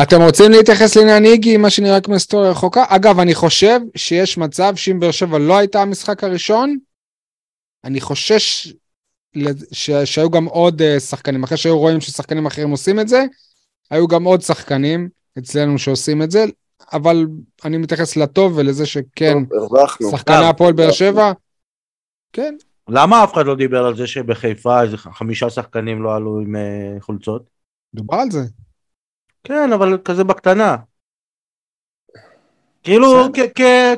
אתם רוצים להתייחס לעניין איגי, מה שנראה כמו היסטוריה רחוקה? אגב, אני חושב שיש מצב שאם באר שבע לא הייתה המשחק הראשון, אני חושש ש- שהיו גם עוד אה, שחקנים, אחרי שהיו רואים ששחקנים אחרים עושים את זה, היו גם עוד שחקנים אצלנו שעושים את זה, אבל אני מתייחס לטוב ולזה שכן, טוב. שחקני הפועל באר שבע, כן, למה אף אחד לא דיבר על זה שבחיפה איזה חמישה שחקנים לא עלו עם אה, חולצות? דובר על זה. כן, אבל כזה בקטנה. כאילו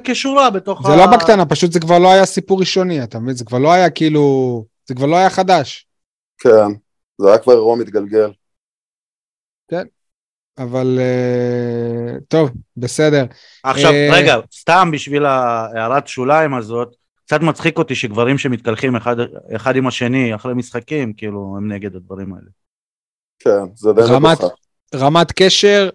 כשורה בתוך זה לא בקטנה, פשוט זה כבר לא היה סיפור ראשוני, אתה מבין? זה כבר לא היה כאילו, זה כבר לא היה חדש. כן, זה היה כבר אירוע מתגלגל. אבל אה, טוב, בסדר. עכשיו, אה, רגע, סתם בשביל הערת שוליים הזאת, קצת מצחיק אותי שגברים שמתקלחים אחד, אחד עם השני אחרי משחקים, כאילו, הם נגד הדברים האלה. כן, זה די רמת-. רמת קשר,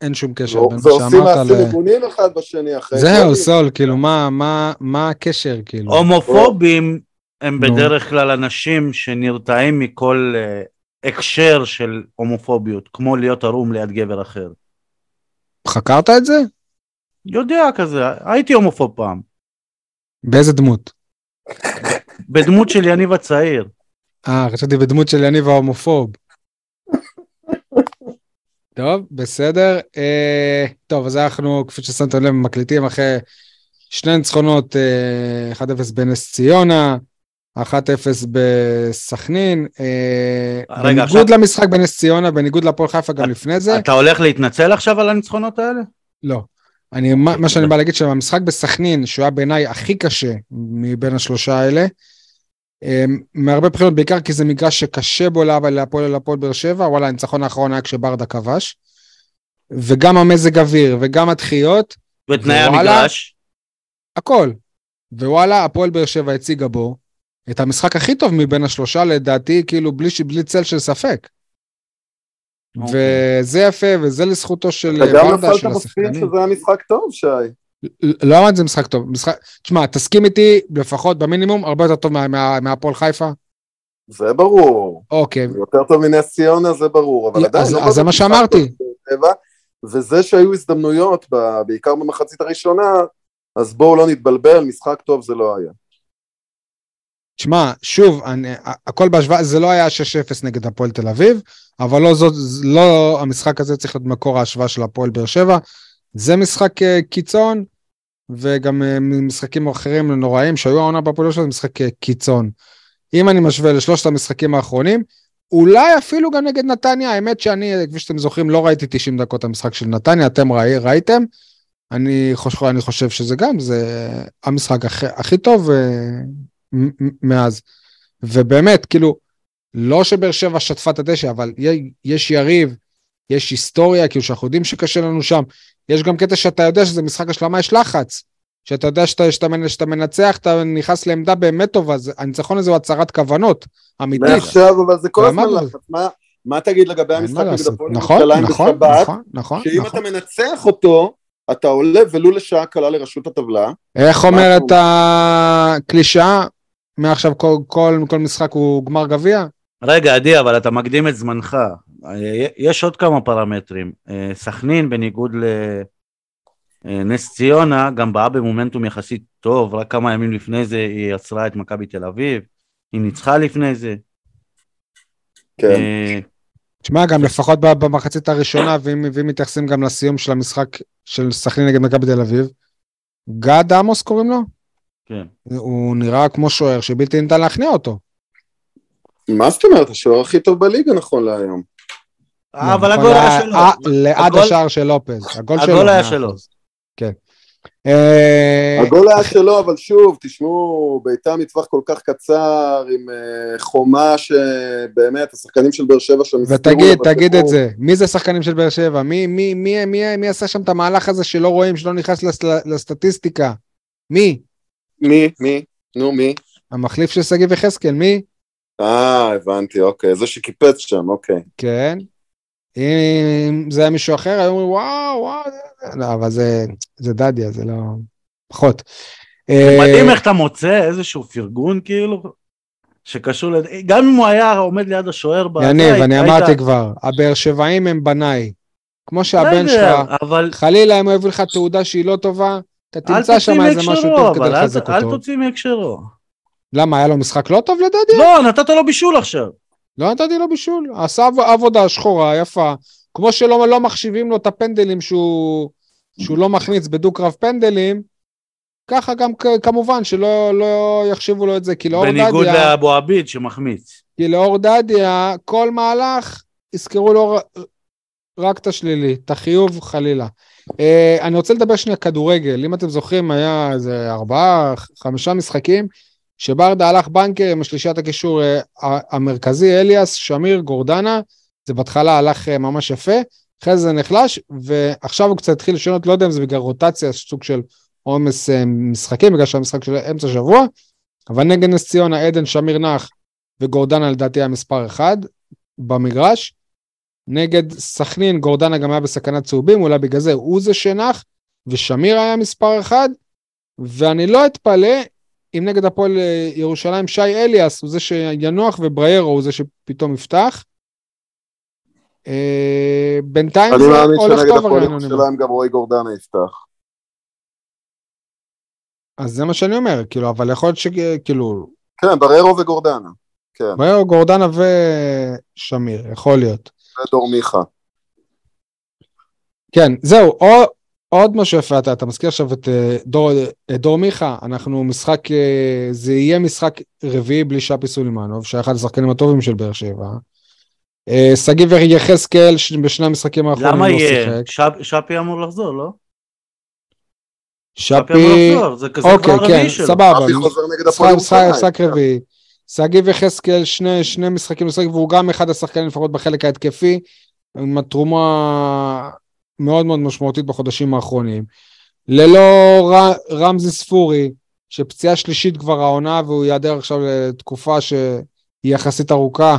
אין שום קשר בין מה ועושים שאמרת מעשים ל... מגונים אחד בשני אחרי... זהו. סול, כאילו, מה, מה, מה הקשר, כאילו? הומופובים הם נו. בדרך כלל אנשים שנרתעים מכל אה, הקשר של הומופוביות, כמו להיות ערום ליד גבר אחר. חקרת את זה? יודע כזה, הייתי הומופוב פעם, באיזה דמות? בדמות של יניב הצעיר. אה, חשבתי בדמות של יניב ההומופוב. טוב, בסדר. אה, טוב, אז אנחנו, כפי ששמתם לב, מקליטים אחרי שני ניצחונות, אה, 1-0 בנס ציונה, 1-0 בסכנין. אה, רגע, בניגוד עכשיו- למשחק בנס ציונה, בניגוד להפועל חיפה גם לפני זה, אתה הולך להתנצל עכשיו על הניצחונות האלה? לא. אני, מה, מה שאני בא להגיד שהמשחק בסכנין, שהוא היה בעיניי הכי קשה מבין השלושה האלה, מהרבה בחינות, בעיקר כי זה מגרש שקשה בו לה- להפועל להפועל באר שבע, וואלה, הניצחון האחרון היה כשברדה כבש. וגם המזג אוויר וגם הדחיות, ותנאי ווואלה. המגרש? הכל. ווואלה, הפועל באר שבע הציגה בו את המשחק הכי טוב מבין השלושה, לדעתי, כאילו, בלי, בלי צל של ספק. אוקיי. וזה יפה, וזה לזכותו של אתה גם ברדה, נפלת של בספין השחקנים. שזה היה משחק טוב, שי. לא אמרתי זה משחק טוב, משחק, תשמע, תסכים איתי, לפחות במינימום, הרבה יותר טוב מה- מה- מהפועל חיפה. זה ברור. אוקיי, יותר טוב מנס ציונה זה ברור, אבל עדיין אז- לא אז זה מה שאמרתי. וזה שהיו הזדמנויות, בעיקר במחצית הראשונה, אז בואו לא נתבלבל, משחק טוב זה לא היה. תשמע, שוב, אני, הכל בהשוואה, זה לא היה 6-0 נגד הפועל תל אביב, אבל לא זאת, לא המשחק הזה צריך להיות מקור ההשוואה של הפועל באר שבע. זה משחק אה, קיצון, וגם אה, משחקים אחרים נוראים שהיו העונה באר שבע, זה משחק אה, קיצון. אם אני משווה לשלושת המשחקים האחרונים, אולי אפילו גם נגד נתניה, האמת שאני, כפי שאתם זוכרים, לא ראיתי 90 דקות המשחק של נתניה, אתם ראי, ראיתם. אני חושב, אני חושב שזה גם, זה המשחק הכי, הכי טוב מאז. ובאמת, כאילו, לא שבאר שבע שטפה את הדשא, אבל יש יריב, יש היסטוריה, כאילו שאנחנו יודעים שקשה לנו שם. יש גם קטע שאתה יודע שזה משחק השלמה, יש לחץ. שאתה יודע שאתה, שאתה, שאתה מנצח, אתה נכנס לעמדה באמת טובה, זה- הניצחון הזה הוא הצהרת כוונות אמיתית. מעכשיו, אבל זה כל הזמן. לחץ. מה- מה תגיד לגבי המשחק נגד. הפועל נכון, ירושלים נכון, בשבת? נכון, נכון, שאם נכון. אתה מנצח אותו, אתה עולה ולו לשעה קלה לראשות הטבלה. איך אומרת מה- הקלישאה? מעכשיו כל, כל, כל משחק הוא גמר גביע? רגע, עדי, אבל אתה מקדים את זמנך. אה, יש עוד כמה פרמטרים. אה, סכנין, בניגוד לנס ציונה, גם באה במומנטום יחסית טוב, רק כמה ימים לפני זה היא עצרה את מכבי תל אביב, היא ניצחה לפני זה. כן. אה, תשמע, גם לפחות במחצית הראשונה, ואם, ואם מתייחסים גם לסיום של המשחק של סכנין נגד מכבי תל אביב, גד עמוס קוראים לו? כן. הוא נראה כמו שוער שבלתי ניתן להכניע אותו. מה זאת אומרת? השוער הכי טוב בליגה נכון להיום. אה, אבל נכון, הגול היה שלו. אה, ליד הגול- השער של לופז. הגול היה שלו. כן. אה, הגול היה שלו, אבל שוב, תשמעו, בעיטה מטווח כל כך קצר, עם חומה שבאמת, השחקנים של באר שבע שם ותגיד, תגיד את. זה, מי זה שחקנים של באר שבע? מי, מי, מי, מי, מי עשה שם את המהלך הזה שלא רואים, שלא נכנס לס- לסטטיסטיקה? מי? מי? מי? נו, מי? המחליף של שגיב יחזקאל, מי? אה, הבנתי, אוקיי. זה שקיפץ שם, אוקיי. כן. אם זה היה מישהו אחר, היו אומרים וואו, וואו, זה- לא, אבל זה, זה דדיה, זה לא... פחות. אה, מדהים איך אתה מוצא איזשהו פרגון כאילו, שקשור, לד... גם אם הוא היה עומד ליד השוער, בזה, יניב, אני אמרתי כבר, הבאר שבעים הם בניי. כמו שהבן שלך, אבל חלילה אם הוא יביא לך תעודה שהיא לא טובה, אתה אל תמצא שם איזה משהו טוב כדי אל- לחזק אל אותו. תוציא מהקשרו. למה, היה לו משחק לא טוב לדדיה? לא, נתת לו בישול עכשיו. לא נתתי לו בישול, עשה עב- עבודה שחורה, יפה. כמו שלא לא מחשיבים לו את הפנדלים שהוא, שהוא לא מכניס בדו-קרב פנדלים, ככה גם כמובן שלא לא יחשיבו לו את זה, כי לאור בניגוד דדיה, לאבו עביד שמחמיץ. כי לאור דדיה, כל מהלך, יזכרו לו רק את השלילי, את החיוב חלילה. אה, אני רוצה לדבר שנייה כדורגל, אם אתם זוכרים, היה איזה ארבעה, חמישה משחקים, שברדה הלך בנקר עם השלישיית הקישור אה, המרכזי, אליאס, שמיר, גורדנה, זה בהתחלה הלך אה, ממש יפה, אחרי זה נחלש, ועכשיו הוא קצת התחיל לשנות, לא יודע אם זה בגלל רוטציה, סוג של עומס אה, משחקים, בגלל שהמשחק של אמצע שבוע, אבל נגד נס ציונה, עדן שמיר נח וגורדנה לדעתי היה מספר אחד במגרש. נגד סכנין, גורדנה גם היה בסכנת צהובים, אולי בגלל זה הוא זה שנח, ושמיר היה מספר אחד, ואני לא אתפלא אם נגד הפועל אה, ירושלים שי אליאס הוא זה שינוח ובריירו הוא זה שפתאום יפתח. אה, בינתיים אני זה מאמין הולך שנגד טוב הפועל הרעיון. ירושלים גם רועי גורדנה יפתח. אז זה מה שאני אומר, כאילו, אבל יכול להיות שכאילו, כן, בררו וגורדנה. כן, בריירו, גורדנה ושמיר, יכול להיות. ודור מיכה. כן, זהו, או, עוד משהו יפה, אתה, אתה מזכיר עכשיו את אה, דור, את דור מיכה, אנחנו משחק, אה, זה יהיה משחק רביעי בלי שפי סולימנוב, שהיה אחד השחקנים הטובים של באר שבע. אה, שגיב יחזקאל בשני המשחקים האחרונים למה לא יהיה? שפ- שפי אמור לחזור, לא? שפי, אוקיי, כן. סבבה. משחק. משחק רביעי. שגיב יחזקאל, שני, שני משחקים לשחק, והוא גם אחד השחקנים לפחות בחלק ההתקפי, עם התרומה מאוד מאוד משמעותית בחודשים האחרונים. ללא ר, רמזי ספורי, שפציעה שלישית כבר העונה, והוא ייעדר עכשיו לתקופה שהיא יחסית ארוכה,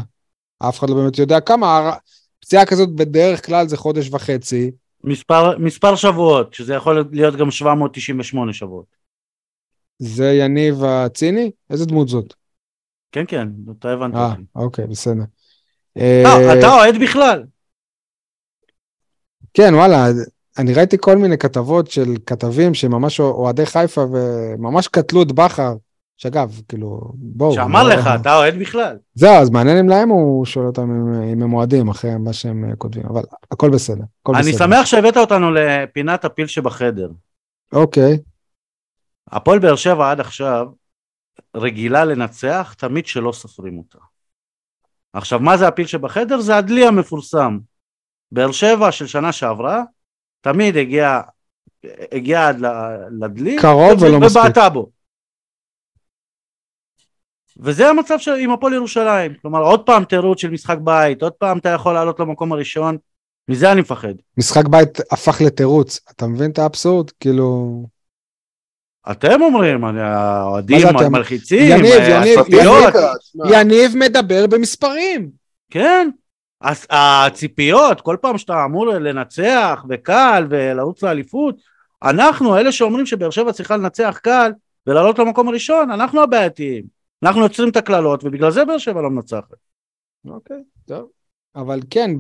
אף אחד לא באמת יודע כמה, פציעה כזאת בדרך כלל זה חודש וחצי. מספר, מספר שבועות, שזה יכול להיות גם 798 שבועות. זה יניב הציני? איזה דמות זאת? כן, כן, אתה הבנת אה. אוקיי, בסדר. לא, אתה אוהד בכלל. כן, וואלה, אני ראיתי כל מיני כתבות של כתבים שממש אוהדי חיפה וממש קטלו את בכר, שאגב, כאילו, בואו. שאמר לא- לך, אתה אוהד בכלל. זהו, אז מעניין אם להם הוא שואל אותם אם, אם הם אוהדים אחרי מה שהם אה, כותבים, אבל הכל בסדר. הכל אני בסדר. שמח שהבאת אותנו לפינת הפיל שבחדר. אוקיי, הפועל באר שבע עד עכשיו רגילה לנצח תמיד שלא סופרים אותה. עכשיו, מה זה הפיל שבחדר? זה הדלי המפורסם. באר שבע של שנה שעברה, תמיד הגיע, הגיע עד לדלי, קרוב ולא מספיק. ובעטה בו. וזה המצב של, עם הפועל ירושלים. כלומר, עוד פעם תירוץ של משחק בית, עוד פעם אתה יכול לעלות למקום הראשון, מזה אני מפחד. משחק בית הפך לתירוץ, אתה מבין את האבסורד? כאילו... אתם אומרים, האוהדים מה זה אתם? מלחיצים, יניב, יניב, יניב מדבר במספרים. כן, הציפיות, כל פעם שאתה אמור לנצח וקל ולרוץ לאליפות, אנחנו, אלה שאומרים שבאר שבע צריכה לנצח קל ולעלות למקום הראשון, אנחנו הבעייתיים. אנחנו יוצרים את הקללות ובגלל זה באר שבע לא מנצחת. אוקיי, טוב. אבל כן,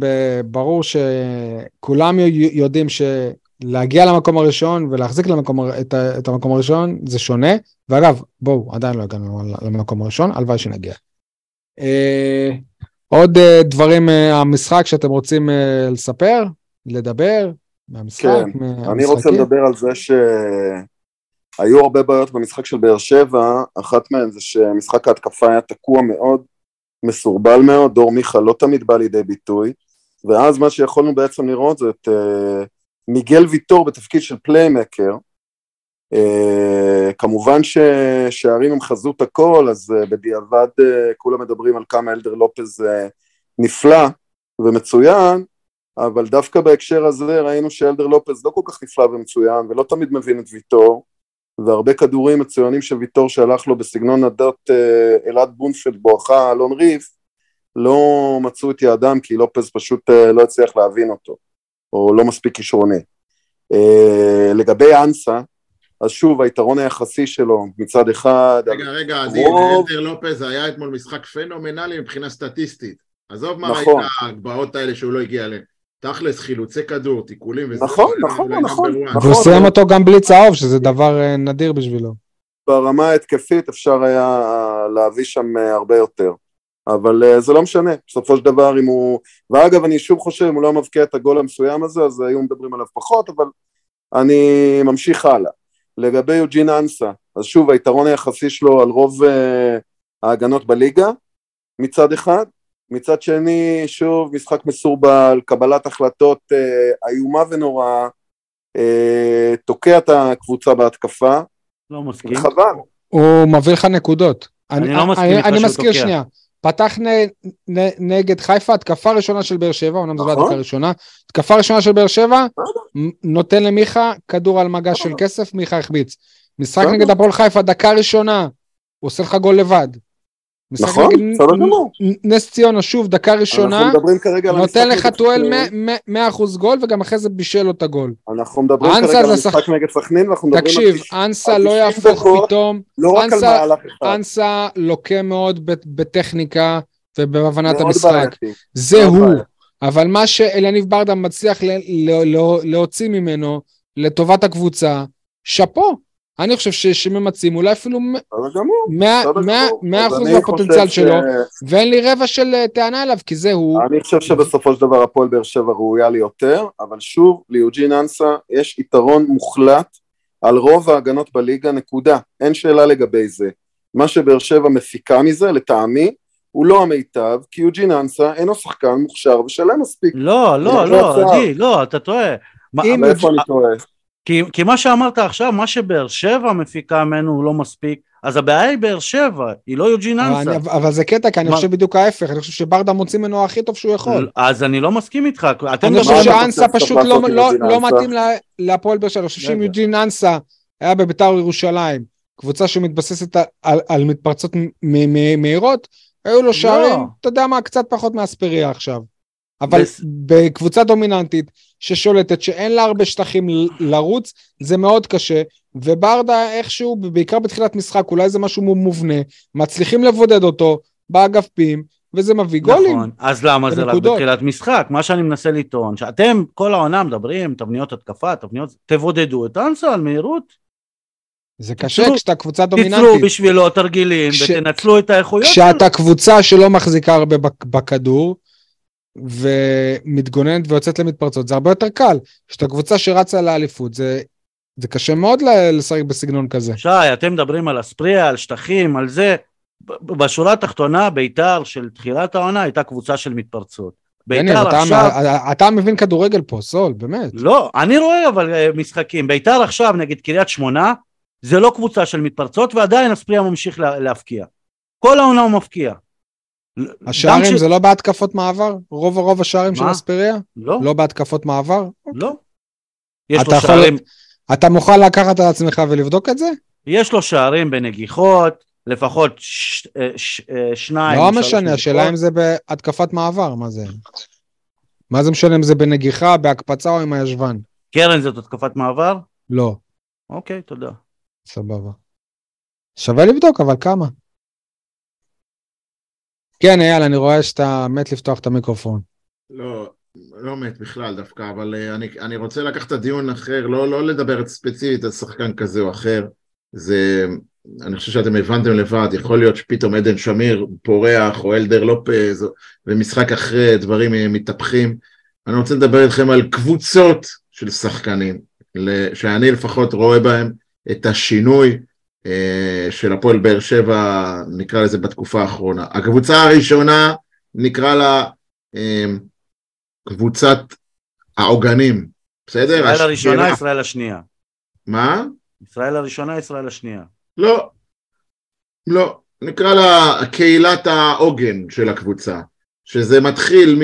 ברור שכולם יודעים שלהגיע למקום הראשון ולהחזיק למקום, את, את המקום הראשון זה שונה, ואגב, בואו, עדיין לא הגענו למקום הראשון, הלוואי שנגיע. אה, עוד אה, דברים מהמשחק שאתם רוצים אה, לספר, לדבר, מהמשחק? כן, מהמשחקים? אני רוצה לדבר על זה שהיו הרבה בעיות במשחק של באר שבע, אחת מהן זה שמשחק ההתקפה היה תקוע מאוד, מסורבל מאוד, דור מיכה לא תמיד בא לידי ביטוי, ואז מה שיכולנו בעצם לראות זה את uh, מיגל ויטור בתפקיד של פליימקר, uh, כמובן ששערים הם חזות הכל, אז uh, בדיעבד uh, כולם מדברים על כמה אלדר לופז נפלא ומצוין, אבל דווקא בהקשר הזה ראינו שאלדר לופז לא כל כך נפלא ומצוין ולא תמיד מבין את ויטור והרבה כדורים מצוינים של ויטור שהלך לו בסגנון הדות אה, אלעד בונפלד בואכה אלון ריף לא מצאו את יעדם כי לופז פשוט לא הצליח להבין אותו או לא מספיק כישרוני. לגבי אנסה אז שוב היתרון היחסי שלו מצד אחד רגע, רגע, אז רוב- אלדר לופז היה אתמול משחק פנומנלי מבחינה סטטיסטית. עזוב מה נכון. ראית ההגבהות האלה שהוא לא הגיע אליהן. תכלס, חילוצי כדור, תיקולים וזה. נכון, נכון, נכון. one. נכון. והוא סיים אותו גם בלי צהוב, שזה דבר אה, נדיר בשבילו. ברמה ההתקפית אפשר היה להביא שם אה, הרבה יותר. אבל אה, זה לא משנה, בסופו של דבר אם הוא... ואגב, אני שוב חושב, אם הוא לא מבקיע את הגול המסוים הזה, אז היו מדברים עליו פחות, אבל אני ממשיך הלאה. לגבי יוג'ין אנסה, אז שוב, היתרון היחסי שלו על רוב אה, ההגנות בליגה, מצד אחד. מצד שני, שוב, משחק מסורבל, קבלת החלטות אה, איומה ונוראה, אה, תוקע את הקבוצה בהתקפה, לא מסכים. וחבל. הוא מביא לך נקודות. אני לא מסכים איתך אני שהוא מזכיר תוקע. שנייה, פתח נ- נ- נגד חיפה, התקפה ראשונה של באר שבע, אומנם זו לא נכון. התקפה ראשונה, התקפה ראשונה של באר שבע, נותן למיכה כדור על מגע של כסף, מיכה החמיץ. משחק בסדר. נגד הפועל חיפה, דקה ראשונה, הוא עושה לך גול לבד. נכון, בסדר גמור. נס ציונה, שוב, דקה ראשונה, נותן לך טואל סכנין. 100% גול, וגם אחרי זה בישל לו את הגול. אנחנו מדברים כרגע על המשחק שח- נגד סכנין, ואנחנו מדברים תקשיב, על... תש- אנסה על לא 90 יהפוך דקות. פתאום, לא אנסה- מהלך אחד. אנסה לוקה מאוד בטכניקה ובהבנת המשחק. זה הוא. אבל מה שאליניב ברדה מצליח להוציא ממנו לטובת הקבוצה, שאפו. אני חושב שממצים אולי אפילו מ- בסדר גמור. מאה- בסדר מאה- גמור. מאה אז אחוז אני מהפוטנציאל שלו, ואין לי רבע של אה, טענה אליו, כי זה הוא. אני חושב שבסופו של דבר הפועל באר שבע ראויה לי יותר, אבל שוב, ליוג'ין אנסה יש יתרון מוחלט על רוב ההגנות בליגה, נקודה. אין שאלה לגבי זה. מה שבאר שבע מפיקה מזה, לטעמי, הוא לא המיטב, כי יוג'ין אנסה אינו שחקן מוכשר ושלם מספיק. לא, לא, זה לא. עדי, לא, אתה טועה. מה- ואיפה אני טועה? כי, כי מה שאמרת עכשיו, מה שבאר שבע מפיקה ממנו הוא לא מספיק, אז הבעיה היא באר שבע, היא לא יוג'ין אבל אנסה. אני- אבל זה קטע, כי אני מה? חושב בדיוק ההפך, אני חושב שברדה מוציא ממנו הכי טוב שהוא יכול. אז אני לא מסכים איתך, אתם אני חושב. שאנסה פשוט לא- לא לא? מתאים להפועל באר שבע. אני חושב שאם. יוג'ין אנסה היה בביתר ירושלים, קבוצה שמתבססת על- על- על מתפרצות מ- מ- מהירות, היו לו שערים, אתה יודע מה, קצת פחות מאספריה עכשיו. אבל בס- בקבוצה דומיננטית ששולטת, שאין לה הרבה שטחים לרוץ, זה מאוד קשה, וברדה איכשהו, בעיקר בתחילת משחק, אולי זה משהו מובנה, מצליחים לבודד אותו באגפים, וזה מביא גולים. נכון, אז למה זה רק. בתחילת משחק? מה שאני מנסה לטעון, שאתם כל העונה מדברים, תבניות התקפה, תבניות, תבודדו את אנסה על מהירות, זה קשה תיצרו- כשאתה קבוצה דומיננטית. בשבילו תרגילים כש- ותנצלו את האיכויות שלו. כשאתה קבוצה שלא מחזיקה הרבה בכ- בכדור, ומתגוננת ויוצאת למתפרצות, זה הרבה יותר קל. כשאתה קבוצה שרצה לאליפות, זה, זה קשה מאוד לשחק בסגנון כזה. שי, אתם מדברים על אספריה, על שטחים, על זה. בשורה התחתונה, ביתר של תחילת העונה הייתה קבוצה של מתפרצות. ביתר אתה, עכשיו... אתה מבין כדורגל פה, סול, באמת. לא, אני רואה אבל אה, משחקים. ביתר עכשיו נגד קריית שמונה, זה לא קבוצה של מתפרצות, ועדיין אספריה ממשיך לה, להפקיע. כל העונה הוא מפקיע. השערים ש- זה לא בהתקפות מעבר? רוב רוב השערים של? אספריה? לא, לא בהתקפות מעבר? לא. יש אתה לו שערים, אתה מוכן לקחת על עצמך ולבדוק את זה? יש לו שערים בנגיחות, לפחות ש, אה, ש, אה, שניים. לא משנה, השאלה. אם זה בהתקפת מעבר, מה זה? מה זה משנה אם זה בנגיחה, בהקפצה או עם הישבן? קרן זאת התקפת מעבר? לא, אוקיי, תודה. סבבה. שווה לבדוק, אבל כמה? כן, אייל, אני רואה שאתה מת לפתוח את המיקרופון. לא, לא מת בכלל דווקא, אבל אה, אני, אני רוצה לקחת את הדיון אחר, לא, לא לדבר ספציפית על שחקן כזה או אחר. זה, אני חושב שאתם הבנתם לבד, יכול להיות שפתאום עדן שמיר פורח, או אלדר לופז, ומשחק אחרי דברים אה, מתהפכים. אני רוצה לדבר איתכם על קבוצות של שחקנים, שאני לפחות רואה בהם את השינוי של הפועל באר שבע, נקרא לזה בתקופה האחרונה. הקבוצה הראשונה, נקרא לה אה, קבוצת העוגנים, בסדר? ישראל הראשונה. ישראל השנייה. מה? ישראל הראשונה, ישראל השנייה. לא, לא, נקרא לה קהילת העוגן של הקבוצה, שזה מתחיל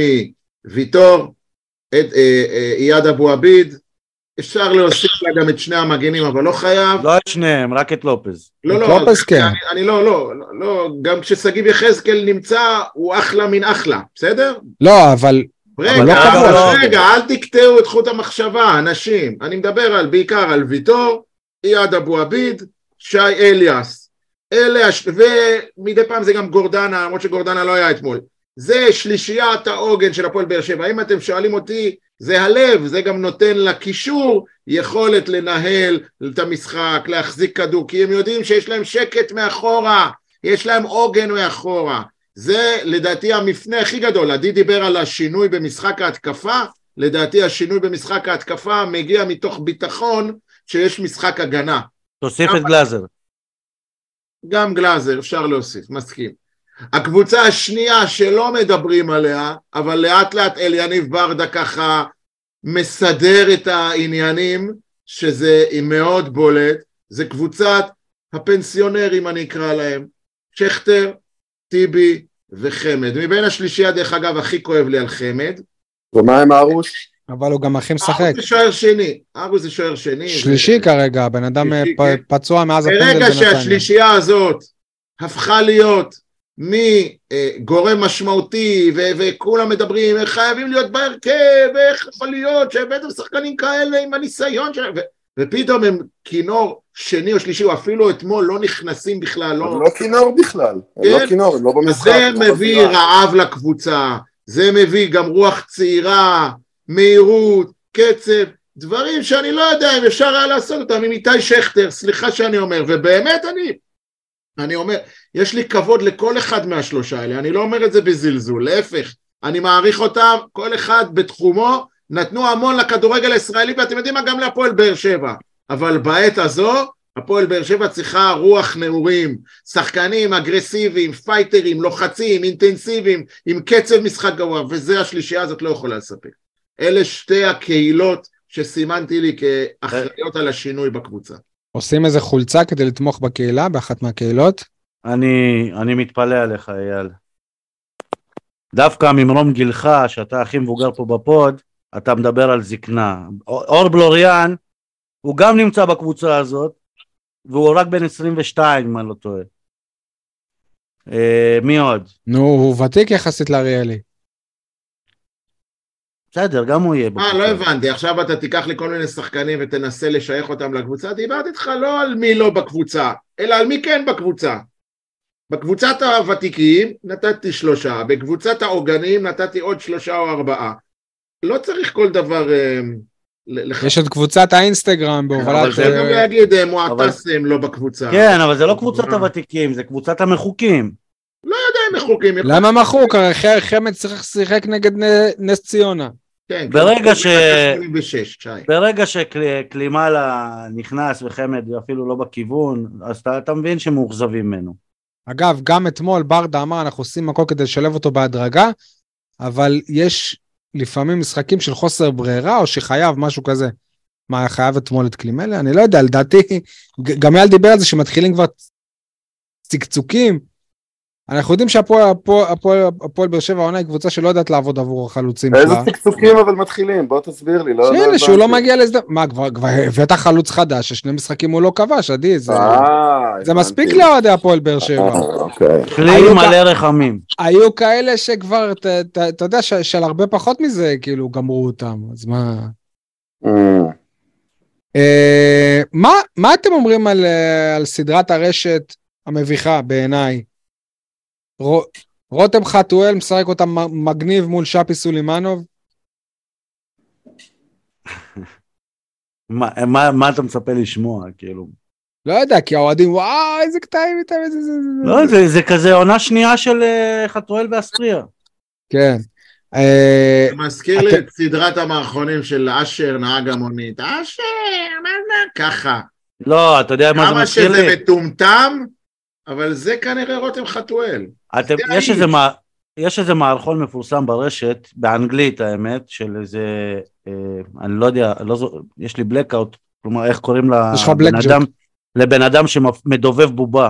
מוויטור, את- אה, אה, אייד אבו עביד, אפשר להוסיף לה גם את שני המגנים, אבל לא חייב. לא את שניהם, רק את לופז. לא, לא, לופס כן. אני, אני לא, לא, לא, לא, גם כששגיב יחזקאל נמצא, הוא אחלה מן אחלה, בסדר? לא, אבל רגע, לא אבל קבוע. רגע, אל תקטעו את חוט המחשבה, אנשים. אני מדבר על, בעיקר על ויטור, אייד אבו עביד, שי אליאס. אלה, הש... ומדי פעם זה גם גורדנה, למרות שגורדנה לא היה אתמול. זה שלישיית העוגן של הפועל באר שבע. אם אתם שואלים אותי, זה הלב, זה גם נותן לקישור יכולת לנהל את המשחק, להחזיק כדור, כי הם יודעים שיש להם שקט מאחורה, יש להם עוגן מאחורה. זה לדעתי המפנה הכי גדול, עדי דיבר על השינוי במשחק ההתקפה, לדעתי השינוי במשחק ההתקפה מגיע מתוך ביטחון שיש משחק הגנה. תוסיף את גלאזר. גם גלאזר, אפשר להוסיף, מסכים. הקבוצה השנייה שלא מדברים עליה, אבל לאט לאט אליניב ברדה ככה מסדר את העניינים, שזה מאוד בולט, זה קבוצת הפנסיונרים אני אקרא להם, שכטר, טיבי וחמד. מבין השלישייה דרך אגב הכי כואב לי על חמד, ומה עם ארוש? אבל הוא גם הכי משחק. ארוש זה שוער שני, ארוש זה שוער שני. שלישי זה- כרגע, הבן אדם אה, שלישי, פ- כן. פצוע מאז הפנדל ברגע בנתניה. שהשלישייה הזאת הפכה להיות מגורם משמעותי ו- וכולם מדברים "איך חייבים להיות בהרכב ואיך יכול להיות שהבאתם שחקנים כאלה עם הניסיון שלהם ו- ופתאום הם כינור שני או שלישי או אפילו אתמול לא נכנסים בכלל הם לא... לא כינור בכלל, הם כן. לא כינור, הם לא במשחק. זה לא מביא בזירה. רעב לקבוצה זה מביא גם רוח צעירה מהירות קצב דברים שאני לא יודע אם אפשר היה לעשות אותם עם איתי שכטר, סליחה שאני אומר, ובאמת אני, אני אומר, יש לי כבוד לכל אחד מהשלושה האלה, אני לא אומר את זה בזלזול, להפך, אני מעריך אותם, כל אחד בתחומו, נתנו המון לכדורגל הישראלי, ואתם יודעים מה, גם להפועל באר שבע, אבל בעת הזו, הפועל באר שבע צריכה רוח נעורים, שחקנים אגרסיביים, fighter ים, לוחצים, אינטנסיביים, עם קצב משחק גבוה, וזה השלישייה הזאת לא יכולה לספק. אלה שתי הקבוצות שסימנתי לי כאחראיות על השינוי בקבוצה. עושים איזה חולצה כדי לתמוך בקהילה, באחת מהקהילות? אני, אני מתפלא עליך, אייל. דווקא ממרום גילך, שאתה הכי מבוגר פה בפוד, אתה מדבר על זקנה. אור בלוריאן, הוא גם נמצא בקבוצה הזאת, והוא רק בן 22, אם אני לא טועה. אה, מי עוד? נו, הוא ותיק יחסית לאריאלי. בסדר, גם הוא יהיה. אה, לא הבנתי, עכשיו אתה תיקח לי כל מיני שחקנים ותנסה לשייך אותם לקבוצה, דיברתי איתך לא על מי לא בקבוצה, אלא על מי כן בקבוצה. בקבוצת הוותיקים נתתי שלושה, בקבוצת העוגנים נתתי עוד שלושה או ארבעה. לא צריך כל דבר... אה, יש את קבוצת האינסטגרם בהובלת... אבל זה גם להגיד אה, מועטס הם לא בקבוצה. כן, אבל זה לא קבוצת הוותיקים, זה קבוצת המחוקים. לא יודע אם מחוקים. למה מחוק? הרי חמד צריך לשחק נגד נס ציונה. כן, ברגע ש... ברגע שקלימאלה נכנס וחמד אפילו לא בכיוון, אז אתה, אתה מבין שמאוכזבים ממנו. אגב, גם אתמול ברדה אמר, אנחנו עושים הכל כדי לשלב אותו בהדרגה, אבל יש לפעמים משחקים של חוסר ברירה, או שחייב, משהו כזה. מה, חייב אתמול את קלימלה? אני לא יודע, לדעתי, גם אייל דיבר על זה שמתחילים כבר צקצוקים. אנחנו יודעים שהפועל באר שבע העונה היא קבוצה שלא יודעת לעבוד עבור החלוצים איזה צקצוקים אבל מתחילים? בוא תסביר לי. לא, שהנה, שהוא לא מגיע להזדמנות. מה, כבר הבאת חלוץ חדש, ששני משחקים הוא לא כבש, עדי, זה אה, מספיק לאוהדי הפועל באר שבע. אה, אוקיי. כלי מלא רחמים. היו כאלה שכבר, אתה יודע, של הרבה פחות מזה, כאילו, גמרו אותם, אז מה... אה. מה אתם אומרים על סדרת הרשת המביכה בעיניי? רותם חתואל משחק אותה מגניב מול שפי סולימנוב? מה, מה, מה אתה מצפה לשמוע, כאילו? לא יודע, כי האוהדים, וואו, איזה קטעים איתם, איזה... זה, לא, זה, זה כזה עונה שנייה של uh, חתואל ואסטריה. כן. אה, זה מזכיר לי את סדרת המערכונים של אשר, נהג המונית. אשר, מה זה? ככה. לא, אתה יודע מה זה מזכיר לי? כמה שזה מטומטם, אבל זה כנראה רותם חתואל. אתם, יש, איזה, יש איזה מערכון מפורסם ברשת, באנגלית האמת, של איזה, אה, אני לא יודע, לא, יש לי blackout, כלומר איך קוראים לבן אדם, לבן אדם שמדובב בובה.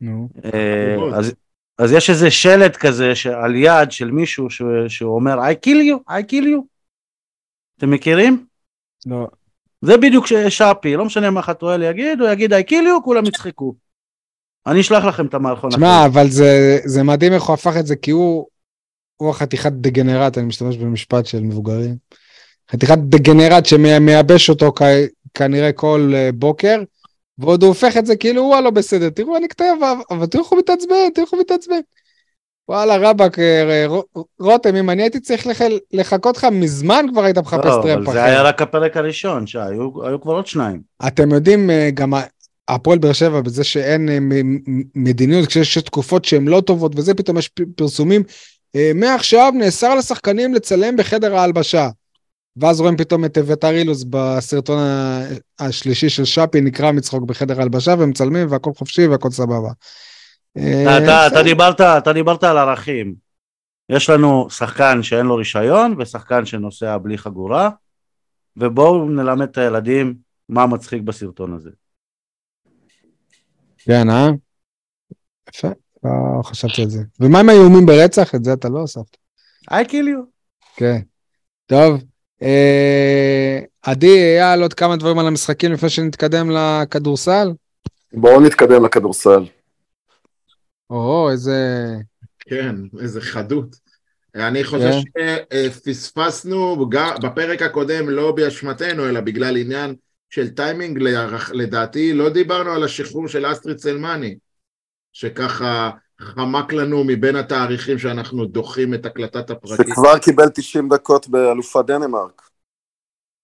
נו. אה, אז, אז יש איזה שלט כזה על יד של מישהו ש, שהוא אומר I kill you, I kill you. אתם מכירים? לא. זה בדיוק ששאפי, לא משנה מה חתואל יגיד, הוא יגיד I kill you, כולם יצחקו. אני אשלח לכם את המערכון. שמע, אבל זה, זה מדהים איך הוא הפך את זה, כי הוא, הוא החתיכת דגנרט, אני משתמש במשפט של מבוגרים. חתיכת דגנרט שמייבש אותו כ, כנראה כל uh, בוקר, ועוד הוא הופך את זה כאילו הוא הלא בסדר, תראו אני כתב, אבל תראו איך הוא מתעצבן, תראו איך הוא מתעצבן. וואלה רבאק, אה, רותם, אם אני הייתי צריך לח... לחכות לך מזמן כבר היית מחפש לא, טרמפ אחר. זה היה רק הפרק הראשון, שהיו כבר עוד שניים. אתם יודעים, אה, גם הפועל באר שבע בזה שאין אה, מדיניות, כשיש תקופות שהן לא טובות וזה, פתאום יש פרסומים. אה, מעכשיו נאסר לשחקנים לצלם בחדר ההלבשה. ואז רואים פתאום את אביתר אילוז בסרטון השלישי של שפי, נקרע מצחוק בחדר ההלבשה, והם מצלמים והכל חופשי והכל סבבה. אה, אתה, אתה, דיברת, אתה דיברת על ערכים. יש לנו שחקן שאין לו רישיון ושחקן שנוסע בלי חגורה, ובואו נלמד את הילדים מה מצחיק בסרטון הזה. כן, אה? יפה, לא חשבתי על זה. ומה עם האיומים ברצח? את זה אתה לא הוספת. I kill you. כן. טוב. אה, עדי, אייל, עוד כמה דברים על המשחקים לפני שנתקדם לכדורסל? בואו נתקדם לכדורסל. או, איזה... כן, איזה חדות. אני חושב כן. שפספסנו בפרק הקודם לא באשמתנו, אלא בגלל עניין של טיימינג, לדעתי לא דיברנו על השחרור של אסטריד סלמני, שככה חמק לנו מבין התאריכים שאנחנו דוחים את הקלטת הפרקים. שכבר קיבל 90 דקות באלופת דנמרק.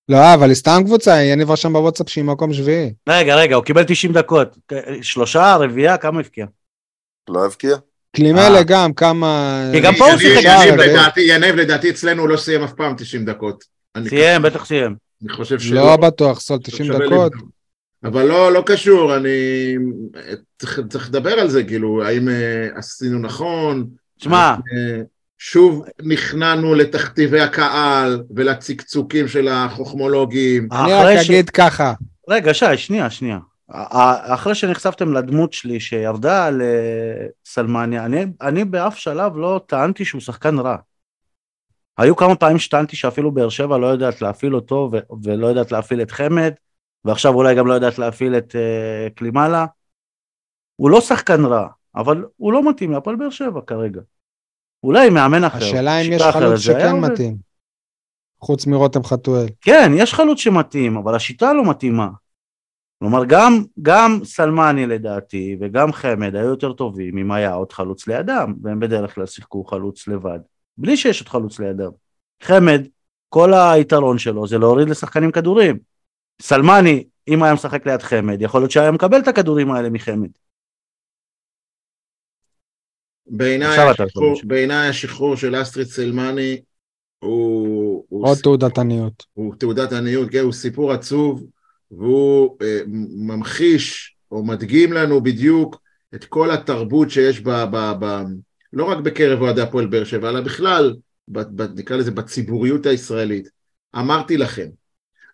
לא, אבל היא סתם קבוצה, יניב רשם בוואטסאפ שהיא מקום שביעי. רגע, רגע, הוא קיבל 90 דקות. שלושה, רביעייה, כמה הבקיע? לא הבקיע? קלימלה גם, כמה... כי גם פה הוא שיחק יניב, לדעתי, אצלנו הוא לא סיים אף פעם 90 דקות. סיים, בטח סיים. אני חושב שלא. לא בטוח, סול 90 שווה דקות. אבל לא, לא קשור, אני... צריך, צריך לדבר על זה, כאילו, האם אה, עשינו נכון? שמע, אה, שוב נכנענו לתכתיבי הקהל ולצקצוקים של החוכמולוגים. אני רק ש- אגיד ככה, רגע, שי, שנייה, שנייה. אחרי שנחשפתם לדמות שלי שירדה על אה, סלמניה, אני, אני באף שלב לא טענתי שהוא שחקן רע. היו כמה פעמים שטענתי שאפילו באר שבע לא יודעת להפעיל אותו ו- ולא יודעת להפעיל את חמד, ועכשיו אולי גם לא יודעת להפעיל את אה, קלימלה. הוא לא שחקן רע, אבל הוא לא מתאים להפועל באר שבע כרגע. אולי מאמן אחר. השאלה אם יש חלוץ שכן. מתאים. חוץ מרותם חתואל. כן, יש חלוץ שמתאים, אבל השיטה לא מתאימה. כלומר, גם, גם סלמני לדעתי וגם חמד היו יותר טובים אם היה עוד חלוץ לידם, והם בדרך כלל שיחקו חלוץ לבד, בלי שיש עוד חלוץ לידם. חמד, כל היתרון שלו זה להוריד לשחקנים כדורים. סלמני, אם היה משחק ליד חמד, יכול להיות שהיה מקבל את הכדורים האלה מחמד. בעיניי השחרור, של אסטריד סלמני הוא, עוד תעודת עניות. הוא תעודת עניות, כן, הוא סיפור עצוב, והוא אה, ממחיש או מדגים לנו בדיוק את כל התרבות שיש ב, ב, ב, לא רק בקרב אוהדי הפועל באר שבע, אלא בכלל, ב, ב, נקרא לזה בציבוריות הישראלית. אמרתי לכם,